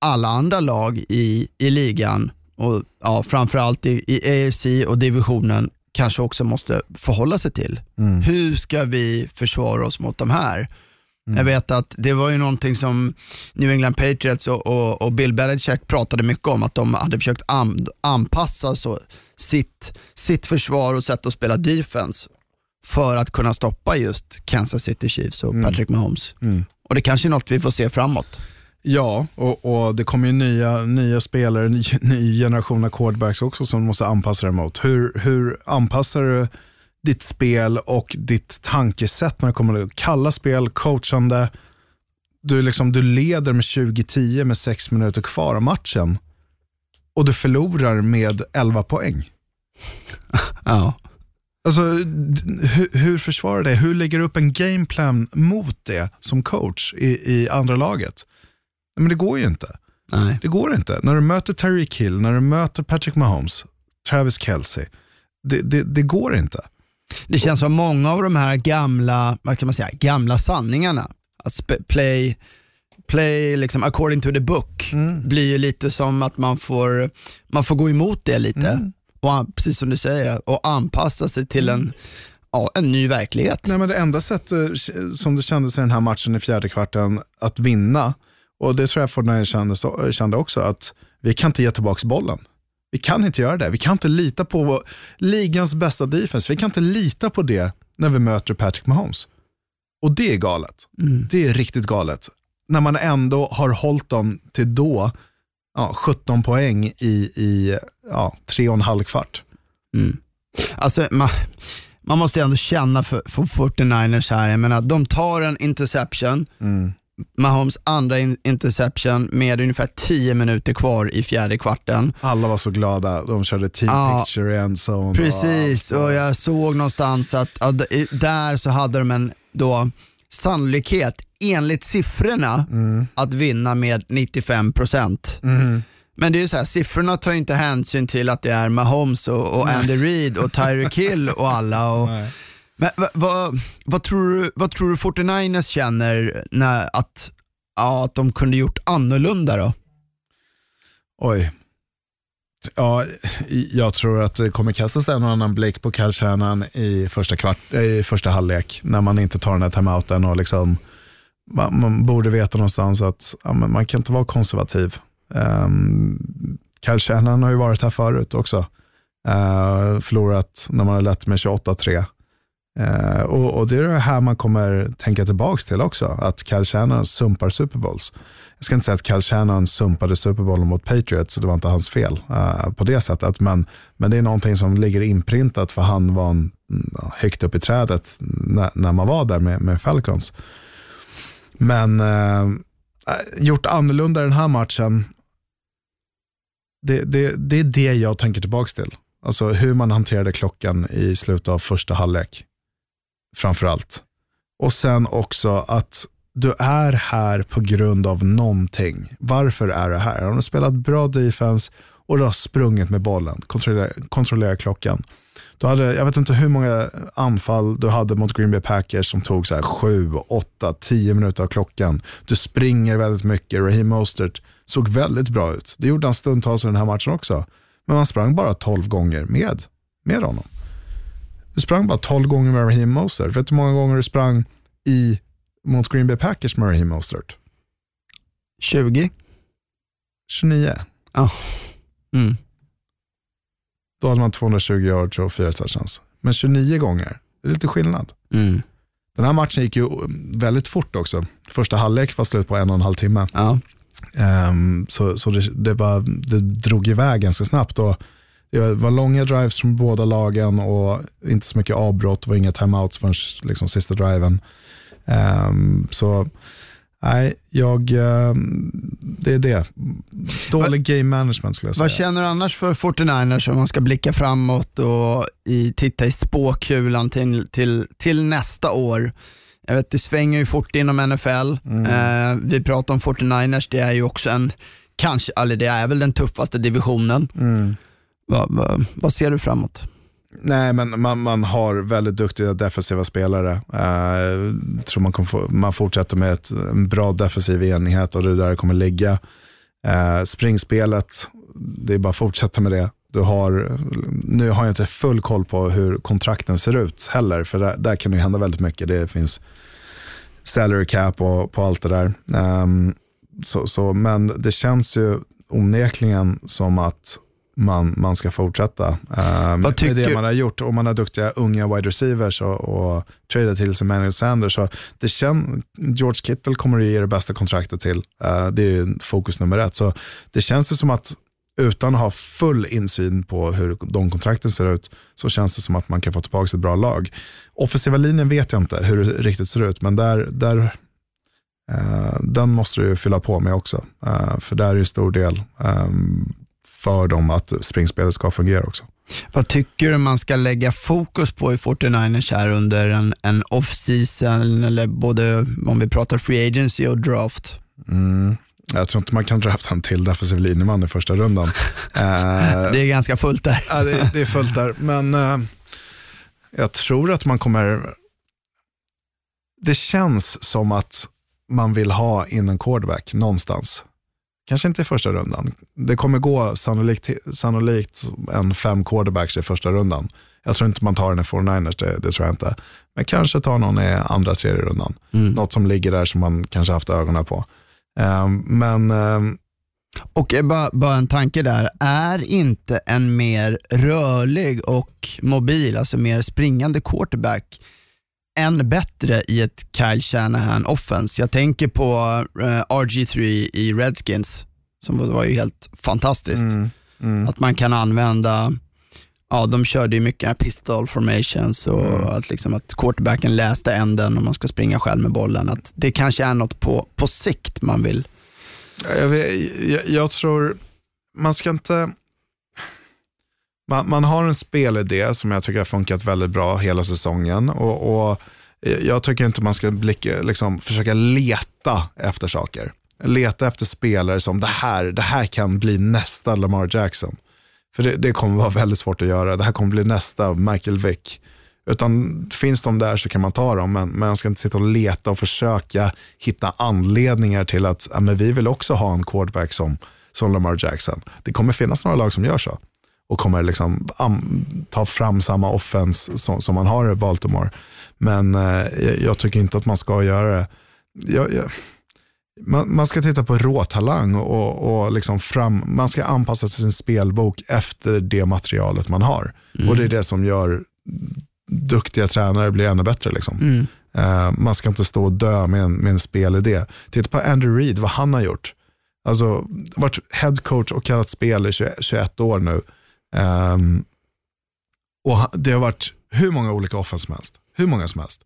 alla andra lag i, i ligan och ja, framförallt i, i AFC och divisionen kanske också måste förhålla sig till. Hur ska vi försvara oss mot de här? Jag vet att det var ju någonting som New England Patriots och, och, och Bill Belichick pratade mycket om, att de hade försökt an, anpassa så, sitt, sitt försvar och sätt att spela defense för att kunna stoppa just Kansas City Chiefs och Patrick Mahomes. Och det kanske är något vi får se framåt. Ja, och, och det kommer ju nya, nya spelare, ny, ny generation av quarterbacks också som måste anpassa dig mot. Hur, hur anpassar du ditt spel och ditt tankesätt när det kommer till kalla spel, coachande. Du, liksom, du leder med 20-10 med sex minuter kvar av matchen och du förlorar med 11 poäng. Ja. Alltså, hur, hur försvarar det? Hur lägger du upp en gameplan mot det som coach i, i andra laget? Men det går ju inte. Nej. Det går inte. När du möter Tyreek Hill, när du möter Patrick Mahomes, Travis Kelce, det, det, det går inte. Det känns som många av de här gamla, vad kan man säga, gamla sanningarna, att play, play liksom according to the book, blir ju lite som att man får, man får gå emot det lite. Och precis som du säger, och anpassa sig till en, ja, en ny verklighet. Nej, men det enda sättet som det kändes i den här matchen i fjärde kvarten att vinna, och det tror jag Fortnite kände, så- kände också, att vi kan inte ge tillbaka bollen. Vi kan inte göra det. Vi kan inte lita på ligans bästa defense. Vi kan inte lita på det när vi möter Patrick Mahomes. Och det är galet. Det är riktigt galet. När man ändå har hållit dem till då ja, 17 poäng i, i ja, tre och en halv kvart. Alltså, man, man måste ändå känna för, för 49ers här, jag menar, de tar en interception, Mahomes andra in interception med ungefär 10 minuter kvar i fjärde kvarten. Alla var så glada. De körde team Ja, picture en zone. Precis, och och jag såg någonstans att ja, där så hade de en då sannolikhet enligt siffrorna att vinna med 95%. Men det är ju så här, siffrorna tar ju inte hänsyn till att det är Mahomes och, och Andy Reid och Tyreek Hill och alla. Och, men vad, vad, vad, tror du, vad tror du 49ers känner när att, ja, att de kunde gjort annorlunda då? Oj. Ja, jag tror att det kommer kastas en och annan blick på kallkärnan i första, kvart, eh, i första halvlek när man inte tar den här timeouten och liksom, man, man borde veta någonstans att ja, men man kan inte vara konservativ. Um, kallkärnan har ju varit här förut också. Uh, förlorat när man har lett med 28-3. Uh, och, och det är det här man kommer tänka tillbaka till också, att Kyle Shannon sumpar Super Bowls. Jag ska inte säga att Kyle Shannon sumpade Super Bowl mot Patriots, så det var inte hans fel uh, på det sättet, men, men det är någonting som ligger inprintat för han var en, högt upp i trädet när, när man var där med, med Falcons. Men uh, gjort annorlunda i den här matchen, det, det, det är det jag tänker tillbaka till. Alltså hur man hanterade klockan i slutet av första halvlek Framförallt. Och sen också att du är här på grund av någonting. Varför är du här? Har du spelat bra defense och du har sprungit med bollen, kontrollerat kontrollera klockan. Du hade, jag vet inte hur många anfall du hade mot Green Bay Packers som tog så här 7, 8, 10 minuter av klockan. Du springer väldigt mycket. Raheem Mostert såg väldigt bra ut. Det gjorde han stundtals i den här matchen också. Men man sprang bara 12 gånger med, med honom. Du sprang bara 12 gånger med Raheem Mostert. Vet du hur många gånger du sprang i, mot Green Bay Packers med Raheem Mostert? 20? 29. Ja. Mm. Då hade man 220 yards och 4 touchdowns. Men 29 gånger, det är lite skillnad. Mm. Den här matchen gick ju väldigt fort också. Första halvlek var slut på en och en halv timme. Ja. Um, så så det, det, bara, det drog iväg ganska snabbt. Och det var långa drives från båda lagen och inte så mycket avbrott. Det var inga timeouts förrän liksom, sista driven. Um, så nej, jag, um, det är det. Dålig game management skulle jag säga. Vad känner du annars för 49ers om man ska blicka framåt och i, titta i spåkulan till, till, till nästa år? Jag vet, det svänger ju fort inom NFL. Eh, vi pratar om 49ers, det är ju också en, kanske, eller det är väl den tuffaste divisionen. Va, va, vad ser du framåt? Nej, men man, man har väldigt duktiga defensiva spelare. Uh, tror man, kommer få, man fortsätter med ett, en bra defensiv enhet och det är där det kommer ligga. Uh, springspelet, det är bara att fortsätta med det. Du har, nu har jag inte full koll på hur kontrakten ser ut heller, för där, där kan det hända väldigt mycket. Det finns salary cap och på allt det där. Um, så, så, men det känns ju onekligen som att man, man ska fortsätta uh, med tycker- det man har gjort. Om man har duktiga unga wide receivers och, och tradar till sig Emmanuel Sanders. Så det kän, George Kittle kommer att ge det bästa kontraktet till. Uh, det är ju fokus nummer ett. Så det känns ju som att utan att ha full insyn på hur de kontrakten ser ut så känns det som att man kan få tillbaka ett bra lag. Offensiva linjen vet jag inte hur det riktigt ser ut, men där, där eh, den måste du fylla på med också. Eh, för där är en stor del eh, för dem att springspelet ska fungera också. Vad tycker du man ska lägga fokus på i 49ers här under en, en off-season, eller både om vi pratar free agency och draft? Mm. Jag tror inte man kan drafta en till defensiv linjeman i första rundan. Eh, Det är ganska fullt där. Ja, det, det är fullt där, men eh, jag tror att man kommer... Det känns som att man vill ha in en quarterback någonstans. Kanske inte i första rundan. Det kommer gå sannolikt, sannolikt en fem quarterbacks i första rundan. Jag tror inte man tar den i 49ers, det, det tror jag inte. Men kanske tar någon i andra, tredje rundan. Något som ligger där som man kanske haft ögonen på. Eh, men eh, Och bara, bara en tanke där, är inte en mer rörlig och mobil, alltså mer springande quarterback än bättre i ett Kyle Shanahan offense? Jag tänker på eh, RG3 i Redskins, som var ju helt fantastiskt. Att man kan använda ja, de körde ju mycket pistol formations och Mm. att, liksom, att quarterbacken läste änden om man ska springa själv med bollen. Att det kanske är något på, på sikt man vill. Jag, vet, jag, jag tror, man ska inte... Man, man har en spelidé som jag tycker har funkat väldigt bra hela säsongen. Och, och eh, Jag tycker inte man ska blicka, liksom, försöka leta efter saker. Leta efter spelare som det här, det här kan bli nästa Lamar Jackson. För det, det kommer vara väldigt svårt att göra. Det här kommer bli nästa Michael Vick. Utan finns de där så kan man ta dem, men, men man ska inte sitta och leta och försöka hitta anledningar till att ja, men vi vill också ha en quarterback som, som Lamar Jackson. Det kommer finnas några lag som gör så och kommer liksom ta fram samma offense som, som man har i Baltimore. Men eh, jag, tycker inte att man ska göra det. Jag, jag, man, man ska titta på råtalang och, och liksom fram, man ska anpassa sin spelbok efter det materialet man har. Och det är det som gör duktiga tränare blir ännu bättre. Liksom. Eh, man ska inte stå och dö med en, med en spelidé. Titta på Andrew Reid, vad han har gjort. Alltså, varit head coach och kallat spel i 21, 21 år nu. Um, och det har varit hur många olika offense som helst. Hur många som helst.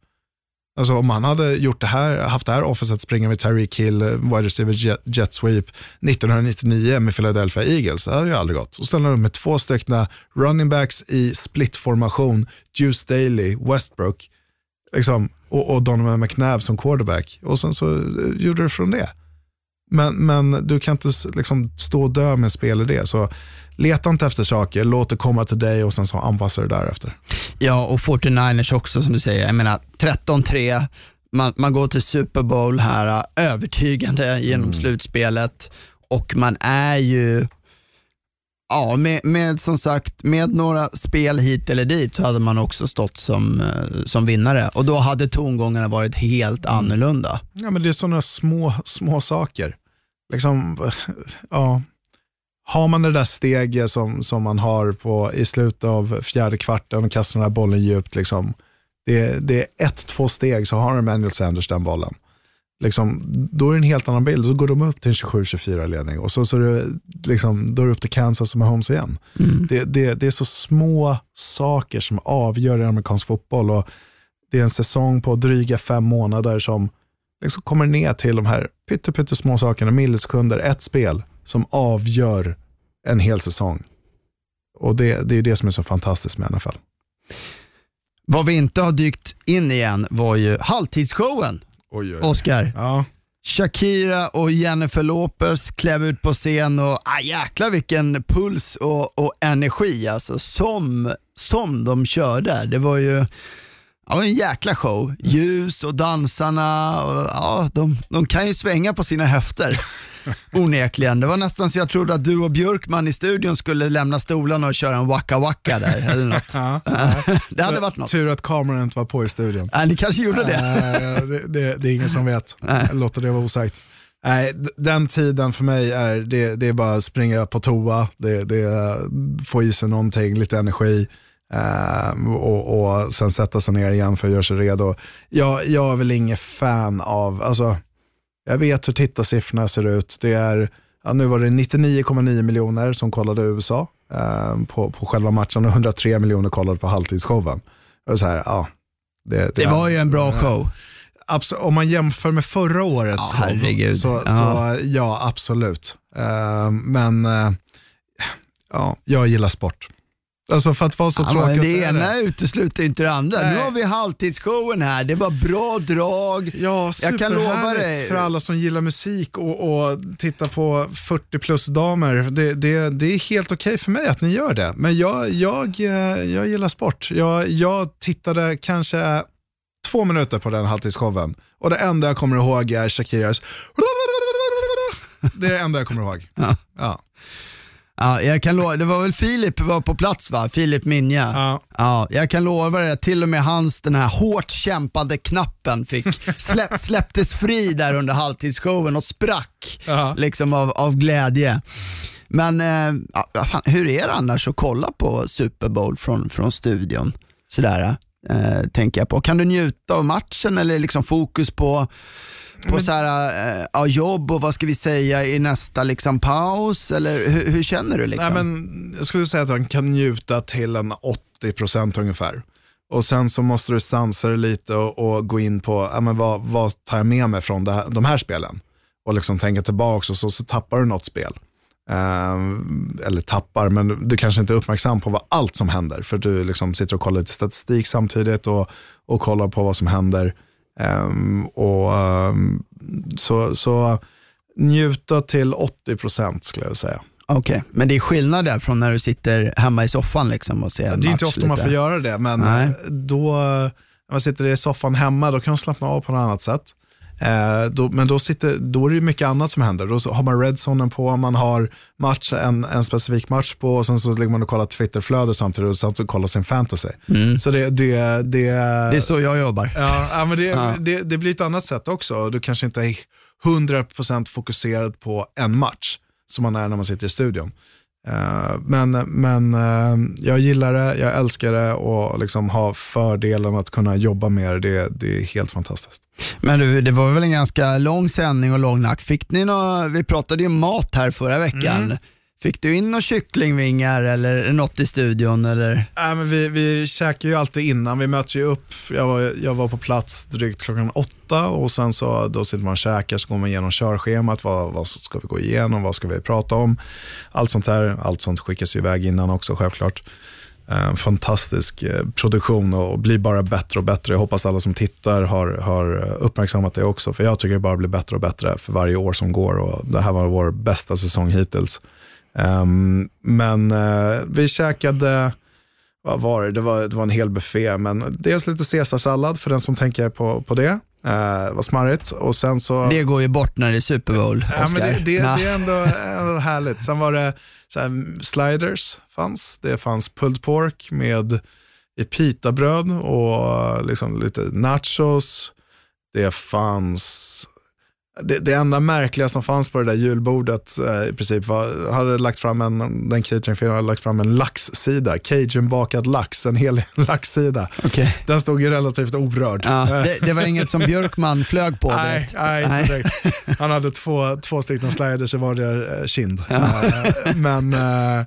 Alltså om han hade gjort det här, haft det här offenset springa med Tyreek Hill, wide receiver jet, jet sweep 1999 med Philadelphia Eagles, det hade ju aldrig gått. Så ställer de med två styckna running backs i split-formation, Juice Daly, Westbrook liksom, och, och Donovan McNabb som quarterback. Och sen så eh, gjorde du från det. Men, men du kan inte liksom, stå och dö med en spelidé. Så leta inte efter saker, låt det komma till dig och sen så anpassa det därefter. Ja, och 49ers också som du säger. Jag menar 13-3, man, man går till Super Bowl här äh, övertygande genom slutspelet och man är ju, ja med, med som sagt, med några spel hit eller dit så hade man också stått som, eh, som vinnare och då hade tongångarna varit helt annorlunda. Ja, men det är sådana små, små saker. Liksom, ja. Har man det där steget som, som man har på, i slutet av fjärde kvarten och kastar den här bollen djupt, liksom, det, det är ett, två steg så har Emmanuel Sanders den bollen. Liksom, då är det en helt annan bild. Då går de upp till en 27-24 ledning och så, så är det, liksom, då är det upp till Kansas som är Holmes igen. Det, det, det är så små saker som avgör i amerikansk fotboll och det är en säsong på dryga fem månader som liksom kommer ner till de här pytte, pytte små sakerna, millisekunder, ett spel som avgör en hel säsong. Och det, det är det som är så fantastiskt med NFL. Vad vi inte har dykt in igen var ju halvtidsshowen, Oj, oj. Oscar. Ja, Shakira och Jennifer Lopez klev ut på scen och ah, jäklar vilken puls och, och energi alltså, som, som de körde. Det var ju ja, en jäkla show. Ljus och dansarna, och, ja, de, de kan ju svänga på sina höfter. Onekligen. Det var nästan så jag trodde att du och Björkman i studion skulle lämna stolarna och köra en waka waka där. Eller något. ja. Det hade varit något. Tur att kameran inte var på i studion. Ja, ni kanske gjorde det. Nej, det, det, det är ingen som vet. Jag låter det vara osagt. Nej, den tiden för mig är, det, det är bara springa på toa, det, det är få i sig någonting, lite energi eh, och, och sen sätta sig ner igen för att göra sig redo. Jag, jag är väl ingen fan av, alltså, jag vet hur tittarsiffrorna ser ut. Det är, ja, nu var det 99,9 miljoner som kollade USA eh, på, på själva matchen och 103 miljoner kollade på halvtidsshowen. Och så här, ja, det, Det var ju en bra show. Absolut, om man jämför med förra årets Ja, herregud. så, Ja. så ja, absolut. Eh, men eh, ja, jag gillar sport. Alltså för att vara så Ja, tråkig det ena utesluter inte det andra. Nej. Nu har vi halvtidsshowen här, det var bra drag. Ja, Jag kan lova dig. för alla som gillar musik och, och tittar på 40 plus damer. Det, det, det är helt okej för mig att ni gör det. Men jag, jag, eh, jag gillar sport. Jag, jag tittade kanske två minuter på den halvtidsshowen och det enda jag kommer ihåg är Shakiras det är det enda jag kommer ihåg. Ja. Ja, jag kan lova, det var väl Filip var på plats va? Filip Minja. Ja. Ja, jag kan lova det, till och med hans den här hårt kämpade knappen fick släpp, släpptes fri där under halvtidsshowen och sprack Ja. liksom av, av glädje. Men eh, ja, fan, hur är det annars att kolla på Super Bowl från, från studion? Sådär. eh, tänker jag på. Kan du njuta av matchen eller liksom fokus på, på Men- så här, eh, ja, jobb och vad ska vi säga i nästa liksom, paus? Eller hur, hur känner du? Liksom? Nej, men jag skulle säga att han kan njuta till en 80% ungefär. Och sen så måste du sansa dig lite och, och gå in på, ja, men vad, vad tar jag med mig från här, de här spelen? Och liksom tänka tillbaka och så, så tappar du något spel. Ehm, eller tappar, men du kanske inte är uppmärksam på vad, allt som händer. För du liksom sitter och kollar lite statistik samtidigt och, och kollar på vad som händer. Ehm, och, ehm, så, så njuta till 80% skulle jag säga. Okej, men det är skillnad där från när du sitter hemma i soffan liksom och ser en Det är match inte ofta man lite. får göra det, men Nej. då, när man sitter i soffan hemma, då kan man slappna av på något annat sätt. Eh, då, men då, sitter, då är det mycket annat som händer. Då har man redzonen på, man har match, en, en specifik match på och sen så ligger man och kollar Twitterflöde samtidigt och samtidigt kollar sin fantasy. Så det, det, det, Det är så jag jobbar. Ja, ja, men det, Ja. Det, det blir ett annat sätt också. Du kanske inte är 100% fokuserad på en match som man är när man sitter i studion. Eh, men men eh, jag gillar det, jag älskar det och liksom ha fördelen att kunna jobba med det, det, det är helt fantastiskt. Men du, det var väl en ganska lång sändning och lång nack. Fick ni nå, vi pratade ju mat här förra veckan. Mm. Fick du in några kycklingvingar eller något i studion? Eller? Äh, men vi, vi käkar ju alltid innan, vi möts ju upp. Jag var, jag var på plats drygt klockan åtta och sen så då sitter man och käkar, så går man igenom körschemat. Vad, vad ska vi gå igenom? Vad ska vi prata om? Allt sånt där, allt sånt skickas ju iväg innan också självklart. Eh, fantastisk eh, produktion och blir bara bättre och bättre. Jag hoppas alla som tittar har, har uppmärksammat det också, för jag tycker det bara blir bättre och bättre för varje år som går och det här var vår bästa säsong hittills. Ehm, men eh, vi käkade, vad var det? Det var, det var en hel buffé, men dels lite caesarsallad för den som tänker på, på det. Uh, var smarrigt. Och sen så... Det går ju bort när det är Super Bowl, Ja, men det, det, Nej. det är ändå, ändå härligt. Sen var det så här, sliders, fanns. det fanns pulled pork med i pitabröd och liksom lite nachos. Det fanns, det, det enda märkliga som fanns på det där julbordet eh, i princip var, hade lagt fram en, den cateringfirman hade lagt fram en laxsida, cajunbakad lax, en hel laxsida. Okej. Den stod ju relativt orörd. Ja, det, det var inget som Björkman flög på Nej, direkt. nej, inte direkt. Han hade två, två stycken sliders i vardera eh, kind. Eh, Men eh,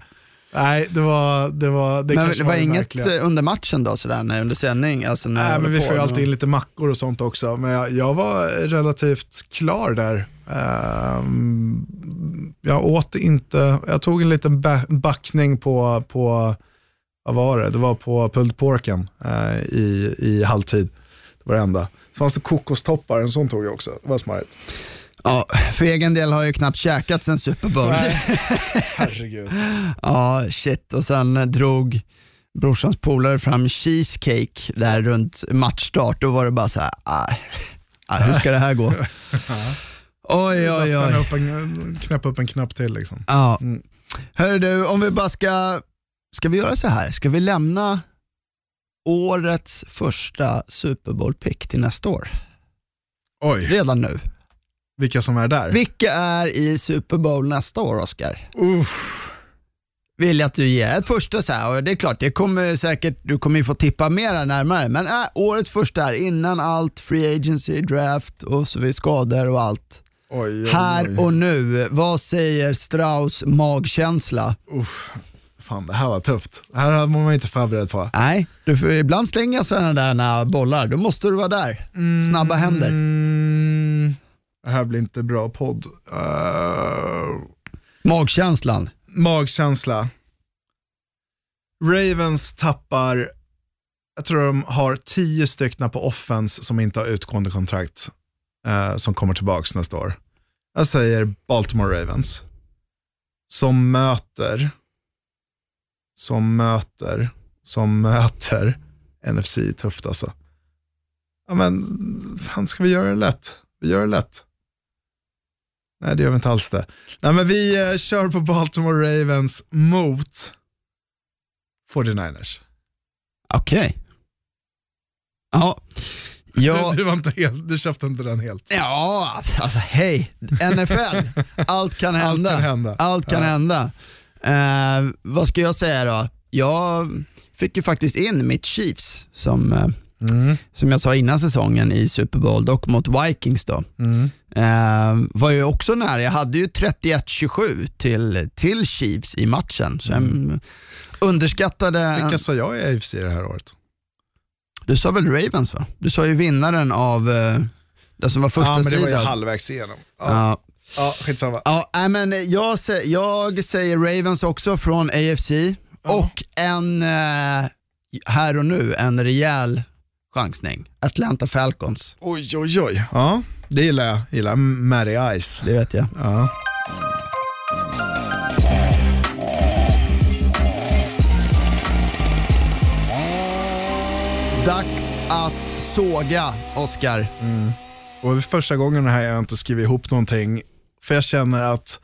nej, det var det, var, det Men det var det inget märkliga. eh, under matchen då, sådär, när, under sändning? Alltså, när Nej, men vi får ju alltid in lite mackor och sånt också. Men jag, jag var relativt klar där. Ehm, jag åt inte, jag tog en liten ba- backning på, på, vad var det? Det var på pulled porken eh, i, i halvtid. Det var det enda. Så fanns det kokostoppar, en sån tog jag också. Det var smarrigt. Ja, för egen del har jag ju knappt käkat sen Super Bowl. Herregud. Ja, shit. Och sen drog brorsans polare fram cheesecake där runt matchstart. Då var det bara så här, ah, ah, hur ska det här gå? Oj, oj, oj. upp en, knäppa upp en knapp till liksom. Ja. Mm. Hör du, om vi bara ska, ska vi göra så här? Ska vi lämna årets första Super Bowl-pick till nästa år? Oj, Redan nu. Vilka som är där? Vilka är i Super Bowl nästa år, Oscar? Uff. Vill jag att du ger ett första så här, och det är klart, det kommer säkert, du kommer ju få tippa mer här närmare, men äh, årets första är innan allt, free agency, draft och så vidare, skador och allt. Oj, oj, Här och nu, vad säger Strauss magkänsla? Uff. Fan, det här var tufft. Det här var man inte förberedd på. Nej, du får ibland slänga sådana där bollar, då måste du vara där. Snabba händer. Mm, det här blir inte bra podd. Uh, Magkänslan. magkänsla. Ravens tappar, jag tror de har tio stycken på offense som inte har utgående kontrakt eh, som kommer tillbaka nästa år. Jag säger Baltimore Ravens. Som möter, som möter, som möter NFC tufft alltså. Ja men, fan ska vi göra det lätt? Vi gör det lätt. Nej, det gör vi inte alls det. Nej, men vi eh, kör på Baltimore Ravens mot 49ers. Okej. Ja. Ja. Du, du, var inte helt, du köpte inte den helt. Ja, alltså hej, NFL. Allt kan hända. Allt kan hända. Allt kan Ja. hända. Eh, vad ska jag säga då? jag fick ju faktiskt in mitt Chiefs som, eh, som jag sa innan säsongen i Super Bowl, dock mot Vikings då. Eh, var ju också nära, jag hade ju 31-27 till, till Chiefs i matchen. Så jag underskattade... Vilka sa jag i AFC det här året? Du sa väl Ravens va? Du sa ju vinnaren av eh, det som var första Ja, men det var ju halvvägs igenom. Ja, Ja. ja skitsamma. Ja, men jag, sä- jag säger Ravens också från AFC och en, eh, här och nu, en rejäl chansning. Atlanta Falcons, Oj, oj, oj. Ja, det gillar jag. Gillar Matty Ice. det vet jag. Ja. Dags att såga, Oscar. Och det är första gången här jag inte skrivit ihop någonting, för jag känner att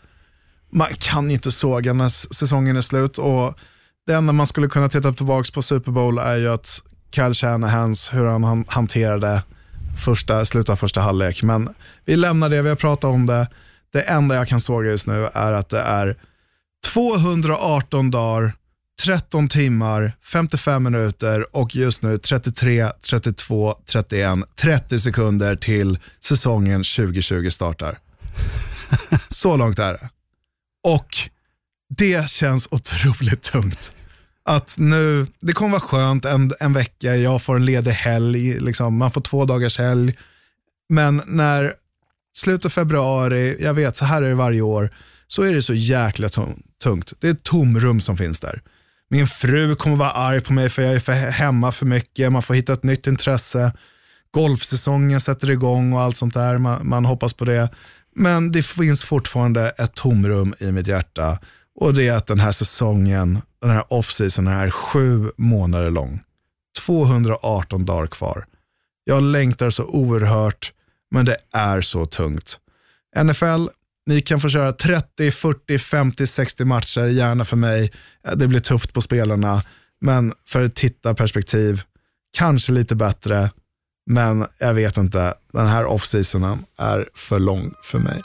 man kan inte såga när säsongen är slut. Och Det enda man skulle kunna titta tillbaka på Super Bowl är ju att Kyle Shanahans, hur han han- hanterade första, slutet av första halvlek. Men vi lämnar det, vi har pratat om det. Det enda jag kan såga just nu är att det är 218 dagar, 13 timmar, 55 minuter och just nu 33, 32, 31, 30 sekunder till säsongen 2020 startar. Så långt är det. Och det känns otroligt tungt. Att nu, det kommer vara skönt en, en vecka, jag får en ledig helg, liksom, man får två dagars helg. Men när slutet av februari, jag vet så här är det varje år, så är det så jäkla tungt. Det är ett tomrum som finns där. Min fru kommer vara arg på mig för jag är för hemma för mycket, man får hitta ett nytt intresse. Golfsäsongen sätter igång och allt sånt där, man, man hoppas på det. Men det finns fortfarande ett tomrum i mitt hjärta och det är att den här säsongen, den här off-season är sju månader lång. 218 dagar kvar. Jag längtar så oerhört, men det är så tungt. NFL, ni kan få köra 30, 40, 50, 60 matcher, gärna för mig. Det blir tufft på spelarna, men för ett tittarperspektiv, kanske lite bättre, men jag vet inte. Den här off-seasonen är för lång för mig.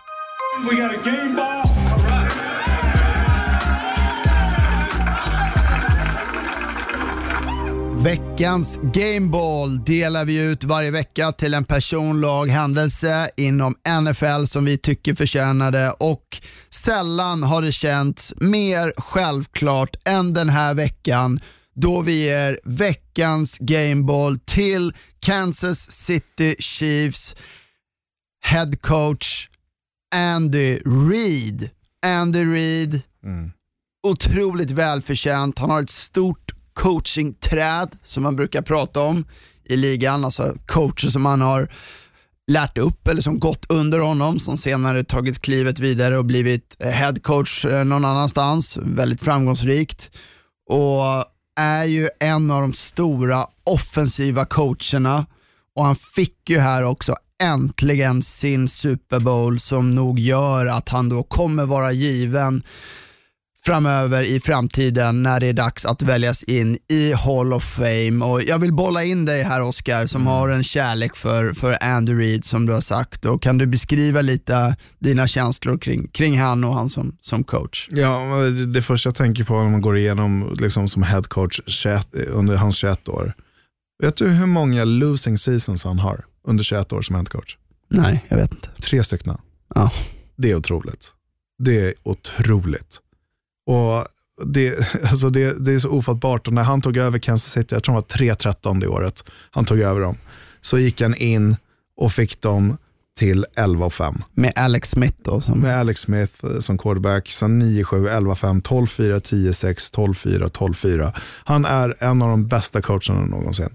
Veckans Gameball delar vi ut varje vecka till en person, lag, händelse inom NFL som vi tycker förtjänar det och sällan har det känts mer självklart än den här veckan då vi ger veckans Gameball till Kansas City Chiefs head coach Andy Reid. Andy Reid, otroligt välförtjänt. Han har ett stort coachingträd som man brukar prata om i ligan, alltså coacher som man har lärt upp eller som gått under honom, som senare tagit klivet vidare och blivit headcoach eh, någon annanstans, väldigt framgångsrikt. Och är ju en av de stora offensiva coacherna och han fick ju här också äntligen sin Super Bowl som nog gör att han då kommer vara given framöver i framtiden när det är dags att väljas in i Hall of Fame. Och jag vill bolla in dig här Oscar som har en kärlek för, för Andy Reid som du har sagt. Och kan du beskriva lite dina känslor kring, kring han och han som, som coach? Ja, det, det första jag tänker på när man går igenom liksom, som head coach 21, under hans 21 år. Vet du hur många losing seasons han har under 21 år som head coach? Nej, jag vet inte. Tre stycken. Ja. Det är otroligt. Det är otroligt. Och det, alltså det, det är så ofattbart. Och när han tog över Kansas City, jag tror han var 3-13 det året, han tog över dem, så gick han in och fick dem till 11-5. Med Alex Smith då. Som, Med Alex Smith eh, som quarterback, sen 9-7, 11-5, 12-4, 10-6, 12-4, 12-4. Han är en av de bästa coacherna någonsin.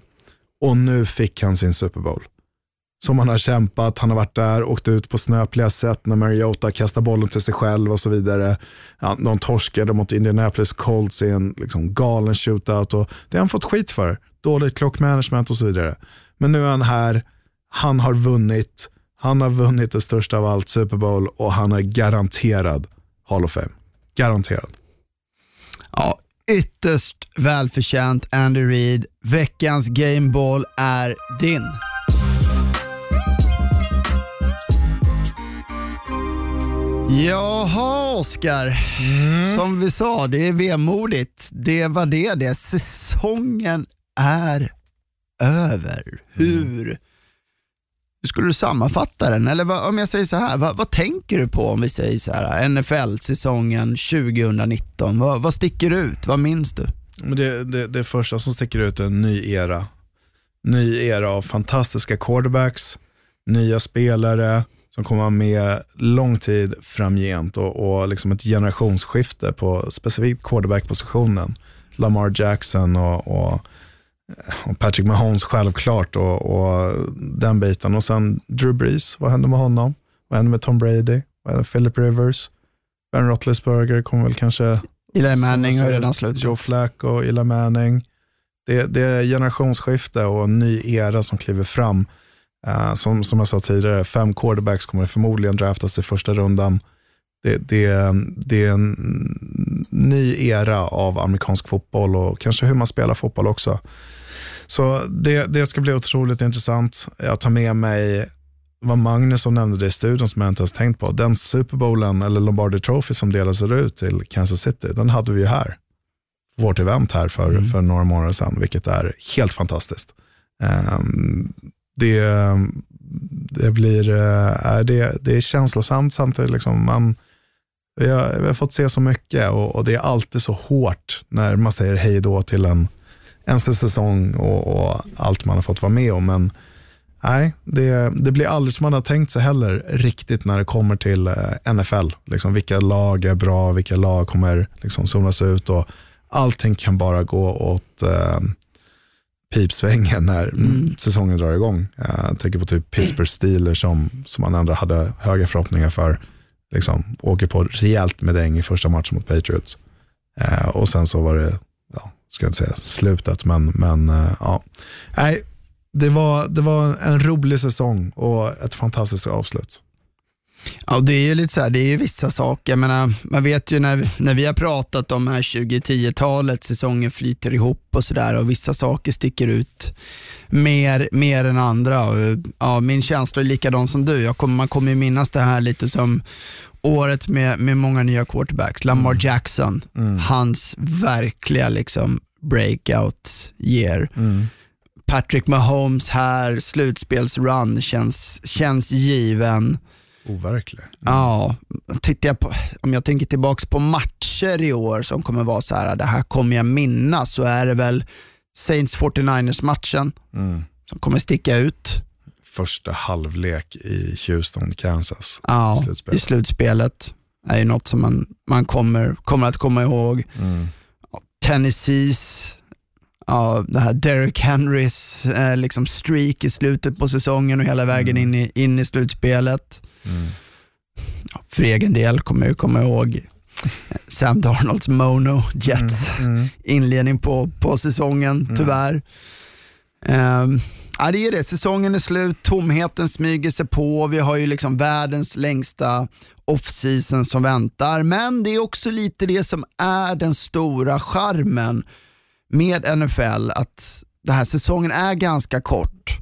Och nu fick han sin Super Bowl. Som han har kämpat, han har varit där, åkt ut på snöpliga sätt när Mariota kastar bollen till sig själv och så vidare. Ja, de torskade mot Indianapolis Colts i en liksom galen shootout och det har han fått skit för. Dåligt klockmanagement och så vidare. Men nu är han här, han har vunnit, han har vunnit det största av allt, Super Bowl, och han är garanterad Hall of Fame. Garanterad. ja, ytterst välförtjänt Andy Reid. Veckans Gameball är din. Jaha, Oskar. Som vi sa, det är vemodigt. Det var det det. Säsongen är över. Hur, hur skulle du sammanfatta den? Eller vad, om jag säger så här, vad, vad tänker du på om vi säger så här, NFL-säsongen 2019? Vad, vad sticker ut? Vad minns du? Det, det, det första som sticker ut är en ny era. Ny era av fantastiska quarterbacks, nya spelare som kommer vara med lång tid framgent och, och liksom ett generationsskifte på specifikt quarterback-positionen. Lamar Jackson och, och, och Patrick Mahomes självklart och, och den biten. Och sen Drew Brees, vad händer med honom? Vad händer med Tom Brady? Vad händer med Philip Rivers? Ben Roethlisberger kommer väl kanske Eli Manning har redan slutat. Joe Flacco, Eli Manning. Det, det är generationsskifte och en ny era som kliver fram. Eh, som, som jag sa tidigare, fem quarterbacks kommer förmodligen draftas i första rundan. Det, det, det är en ny era av amerikansk fotboll och kanske hur man spelar fotboll också. Så det, det ska bli otroligt intressant. Jag tar med mig vad Magnusson nämnde det i studion som jag inte ens tänkt på. Den Super Bowlen eller Lombardi Trophy som delades ut till Kansas City, den hade vi ju här. Vårt event här för, för några månader sedan, vilket är helt fantastiskt. Ehm, det, ehm, det, blir, eh, är det, det är känslosamt samtidigt. Liksom man, vi, har, vi har fått se så mycket och, och det är alltid så hårt när man säger hej då till en, en säsong och, och allt man har fått vara med om. Men Nej, det, det blir aldrig som man har tänkt sig heller riktigt när det kommer till eh, NFL. Liksom, vilka lag är bra, vilka lag kommer liksom zonas ut och allting kan bara gå åt eh, pipsvängen när Mm. säsongen drar igång. Jag tänker på typ Pittsburgh Steelers som, som man ändå hade höga förhoppningar för. Liksom, åker på rejält med däng i första matchen mot Patriots. Eh, och sen så var det, ja, ska jag inte säga slutet, men, men eh, ja. Nej, det var, det var en rolig säsong och ett fantastiskt avslut. Ja, det är ju lite så här, det är ju vissa saker. Jag menar, man vet ju när, när vi har pratat om här 2010-talet, säsongen flyter ihop och sådär och vissa saker sticker ut mer, mer än andra. Ja, min känsla är likadan som du. Jag kommer, man kommer ju minnas det här lite som året med, med många nya quarterbacks. Lamar Jackson, hans verkliga liksom breakout year. Patrick Mahomes här, slutspelsrun känns, känns given. Overklig. Ja, tittar jag på, om jag tänker tillbaka på matcher i år som kommer vara så här, det här kommer jag minnas, så är det väl Saints 49ers matchen som kommer sticka ut. Första halvlek i Houston, Kansas. Ja, i slutspelet. i slutspelet. är ju något som man, man kommer, kommer att komma ihåg. Ja, Tennessees, ja, det här Derrick Henrys eh, liksom streak i slutet på säsongen och hela vägen in, i, in i slutspelet. Ja, för egen del kommer jag komma ihåg eh, Sam Darnolds Mono Jets inledning på, på säsongen, tyvärr. Ehm, ja, det är det, säsongen är slut, tomheten smyger sig på, vi har ju liksom världens längsta off-season som väntar, men det är också lite det som är den stora charmen med NFL, att den här säsongen är ganska kort.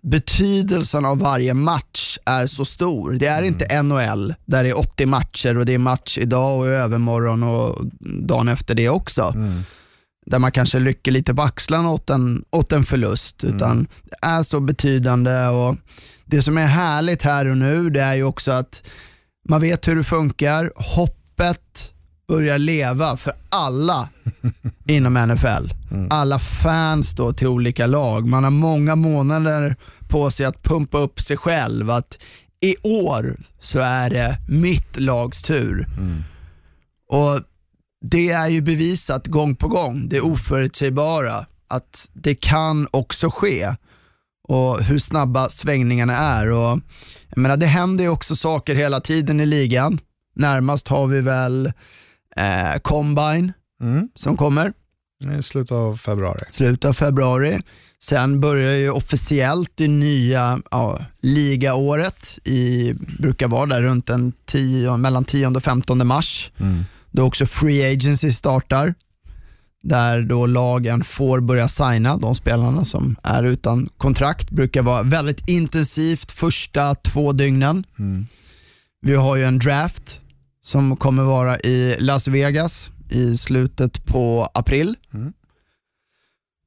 Betydelsen av varje match är så stor. Det är inte NHL där det är 80 matcher och det är match idag och övermorgon och dagen efter det också. Där man kanske rycker lite på axlarna åt en, åt en förlust. Utan det är så betydande och det som är härligt här och nu det är ju också att man vet hur det funkar. Hoppet börjar leva för alla inom NFL. Alla fans då till olika lag. Man har många månader på sig att pumpa upp sig själv. Att i år så är det mitt lags tur. Och Det är ju bevisat gång på gång, det oförutsägbara, att det kan också ske och hur snabba svängningarna är. Och, jag menar, det händer ju också saker hela tiden i ligan. Närmast har vi väl eh, Combine som kommer I slutet av februari. slutet av februari. Sen börjar ju officiellt det nya ja, ligaåret, i, brukar vara där runt den 10, mellan 10 och 15 mars. Då också Free Agency startar, där då lagen får börja signa de spelarna som är utan kontrakt. brukar vara väldigt intensivt första två dygnen. Vi har ju en draft som kommer vara i Las Vegas i slutet på april.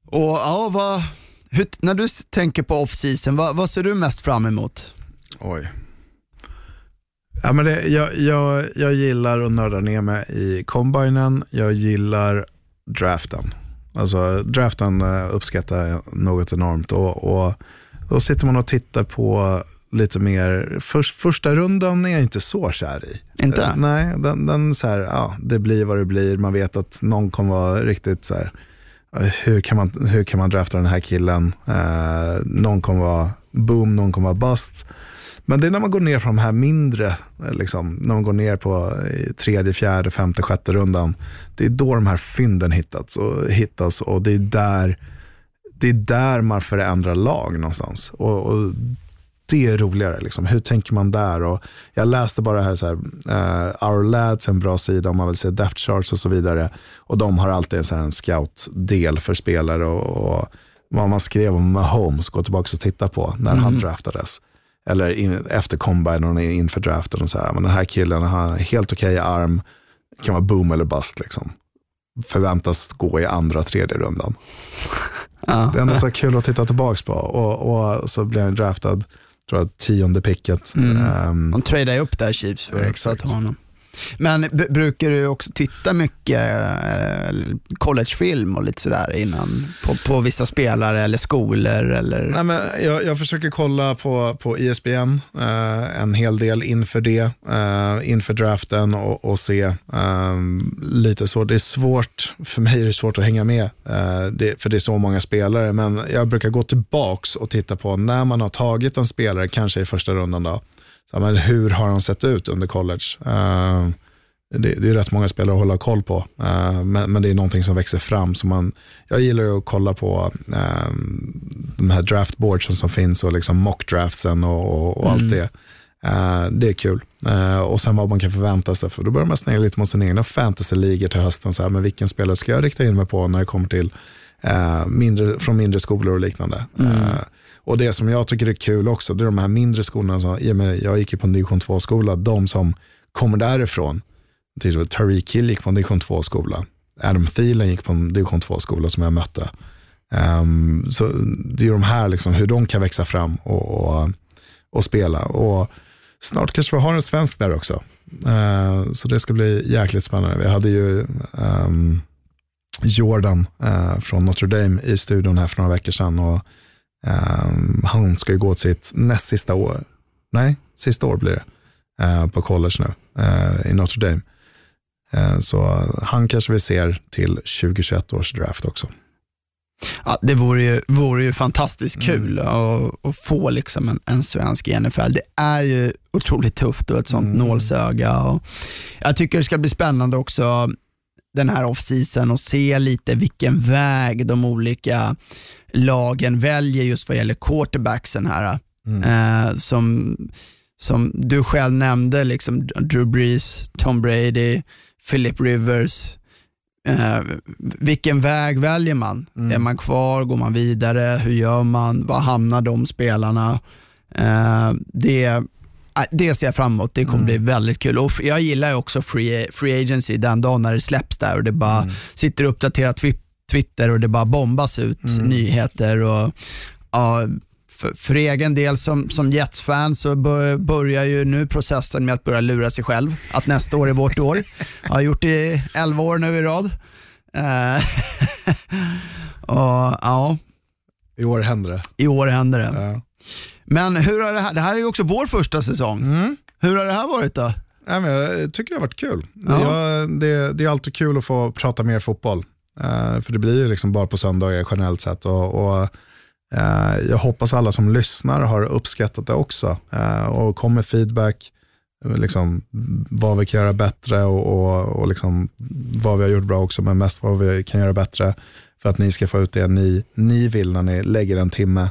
Och ja, vad, hur, När du tänker på off-season, vad, vad ser du mest fram emot? Oj. Ja, men det, jag, jag, jag gillar att nörda ner mig i combinen. Jag gillar draften. Alltså draften eh, uppskattar jag något enormt. Och, och Då sitter man och tittar på lite mer, först, första rundan är jag inte så kär i. Inte? Uh, nej, den, den så här, ja, det blir vad det blir. Man vet att någon kommer vara riktigt så här, eh, hur kan man, hur kan man drafta den här killen? Uh, någon kommer vara boom, någon kommer vara bust. Men det är när man går ner från de här mindre, liksom, när man går ner på tredje, fjärde, femte, sjätte rundan. Det är då de här fynden hittats och, hittas och det är där, det är där man förändrar lag någonstans. Och, och det är roligare. Liksom. Hur tänker man där? Och jag läste bara här, så här uh, Our Lads, en bra sida om man vill se depth charts och så vidare. Och de har alltid en, så här, en scout-del för spelare. Och, och vad man skrev om Mahomes, gå tillbaka och titta på när han draftades. Eller in, efter combine och inför draften. Och så här, men den här killen har helt okej arm, kan vara boom eller bust. Liksom. Förväntas gå i andra, tredje rundan. Ja. Det är ändå så kul att titta tillbaka på. Och, och så blir han draftad, tror jag, tionde picket. Ehm, De tradar ju upp där Chiefs för, Exakt. att ha honom. Men b- brukar du också titta mycket eh, collegefilm och lite sådär innan på, på vissa spelare eller skolor eller? Nej, men jag, jag försöker kolla på, på ISBN eh, en hel del inför det, eh, inför draften och, och se eh, lite så. Det är svårt, för mig är det svårt att hänga med, eh, det, för det är så många spelare. Men jag brukar gå tillbaks och titta på när man har tagit en spelare, kanske i första rundan då, så, men hur har han sett ut under college? Eh, det, det är rätt många spelare att hålla koll på, eh, men, men det är någonting som växer fram. Så man, jag gillar att kolla på eh, de här draftboardsen som finns och liksom mockdraftsen och, och, och allt det. Eh, det är kul. Eh, och sen vad man kan förvänta sig, för då börjar man snegla lite mot sina egna fantasyligor till hösten. Så här, men vilken spelare ska jag rikta in mig på när det kommer till eh, mindre, från mindre skolor och liknande. Eh, och det som jag tycker är kul också, det är de här mindre skolorna. Som, i och med, jag gick ju på en division 2-skola, de som kommer därifrån, till exempel Tariq Hill gick på en division 2-skola. Adam Thielen gick på en division 2-skola som jag mötte. Um, så det är de här, liksom, hur de kan växa fram och, och, och spela. Och snart kanske vi har en svensk där också. Uh, så det ska bli jäkligt spännande. Vi hade ju um, Jordan uh, från Notre Dame i studion här för några veckor sedan. Och, ehm, han ska ju gå sitt näst sista år. Nej, sista år blir det. eh, på college nu eh, i Notre Dame. Eh, så han kanske vi ser till 2021 års draft också. Ja, det vore ju, vore ju fantastiskt kul att, att få liksom en, en svensk i NFL. Det är ju otroligt tufft och ett sånt nålsöga. Och jag tycker det ska bli spännande också den här off-season och se lite vilken väg de olika lagen väljer just vad gäller quarterbacksen här. Eh, som, som du själv nämnde, liksom Drew Brees, Tom Brady, Philip Rivers. Eh, vilken väg väljer man? Är man kvar? Går man vidare? Hur gör man? Var hamnar de spelarna? Eh, det, eh, det ser jag fram emot. Det kommer bli väldigt kul. Och jag gillar ju också free, free agency den dagen när det släpps där och det bara sitter uppdaterat twi- Twitter och det bara bombas ut nyheter. Och, ja, för, för egen del som, som Jets-fan så bör, börjar ju nu processen med att börja lura sig själv. Att nästa år är vårt år. Jag har gjort det i 11 år nu i rad. Eh, och ja, I år händer det. i år händer det. Ja. Men hur har det här, det här är ju också vår första säsong. Hur har det här varit då? Ja, men jag tycker det har varit kul. Ja. Jag, det, det är alltid kul att få prata mer fotboll. Eh, för det blir ju liksom bara på söndagar generellt sett. Och, och eh, jag hoppas alla som lyssnar har uppskattat det också. Eh, och kommer feedback, liksom, vad vi kan göra bättre och, och, och liksom, vad vi har gjort bra också, men mest vad vi kan göra bättre. För att ni ska få ut det ni, ni vill när ni lägger en timme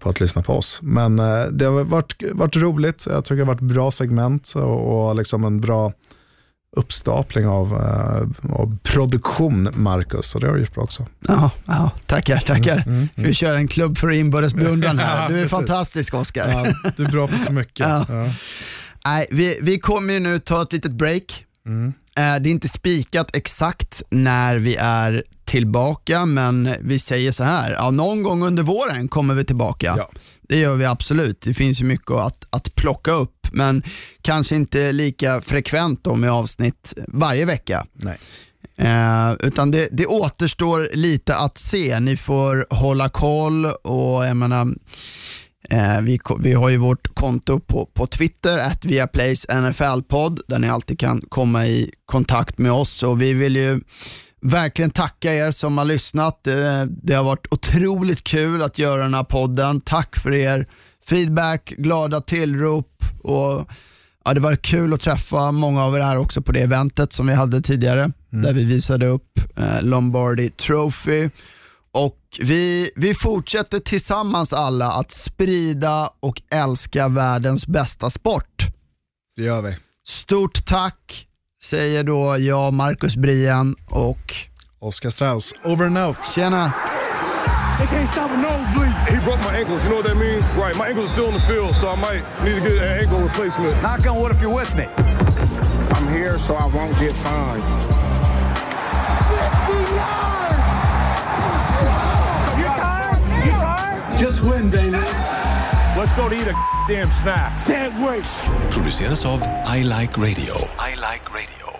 på att lyssna på oss. Men eh, det har varit, varit roligt. Jag tycker det har varit bra segment och, och liksom en bra uppstapling av, eh, av produktion, Marcus. Och det har du gjort bra också. Ja, ja, tackar, tackar. Ska vi köra en klubb för inbördes beundran här? Du är fantastisk Oskar. Ja, du är bra på så mycket. Ja. Ja. Nej, vi, vi kommer ju nu ta ett litet break. Eh, Det är inte spikat exakt när vi är tillbaka, men vi säger så här, ja, någon gång under våren kommer vi tillbaka. Ja. Det gör vi absolut. Det finns ju mycket att, att plocka upp, men kanske inte lika frekvent då med avsnitt varje vecka. Nej. Eh, utan det, det återstår lite att se. Ni får hålla koll och jag menar, eh, vi, vi har ju vårt konto på, på Twitter, att Viaplays NFL-podd, där ni alltid kan komma i kontakt med oss och vi vill ju verkligen tacka er som har lyssnat. Eh, det har varit otroligt kul att göra den här podden. Tack för er feedback, glada tillrop och Ja, det var kul att träffa många av er här också på det eventet som vi hade tidigare, där vi visade upp eh, Lombardi Trophy. Och vi, vi fortsätter tillsammans alla att sprida och älska världens bästa sport. Det gör vi. Stort tack säger då jag, Marcus Brian och Oskar Strauss, over and out. tjena! They can't stop a nosebleed. He broke my ankles. You know what that means? Right. My ankles are still in the field, so I might need to get an ankle replacement. Knock on wood if you're with me. I'm here so I won't get fined. You tired? You tired? Just win, baby. Let's go to eat a damn snack. Can't wait. produceras av I Like Radio. I Like Radio.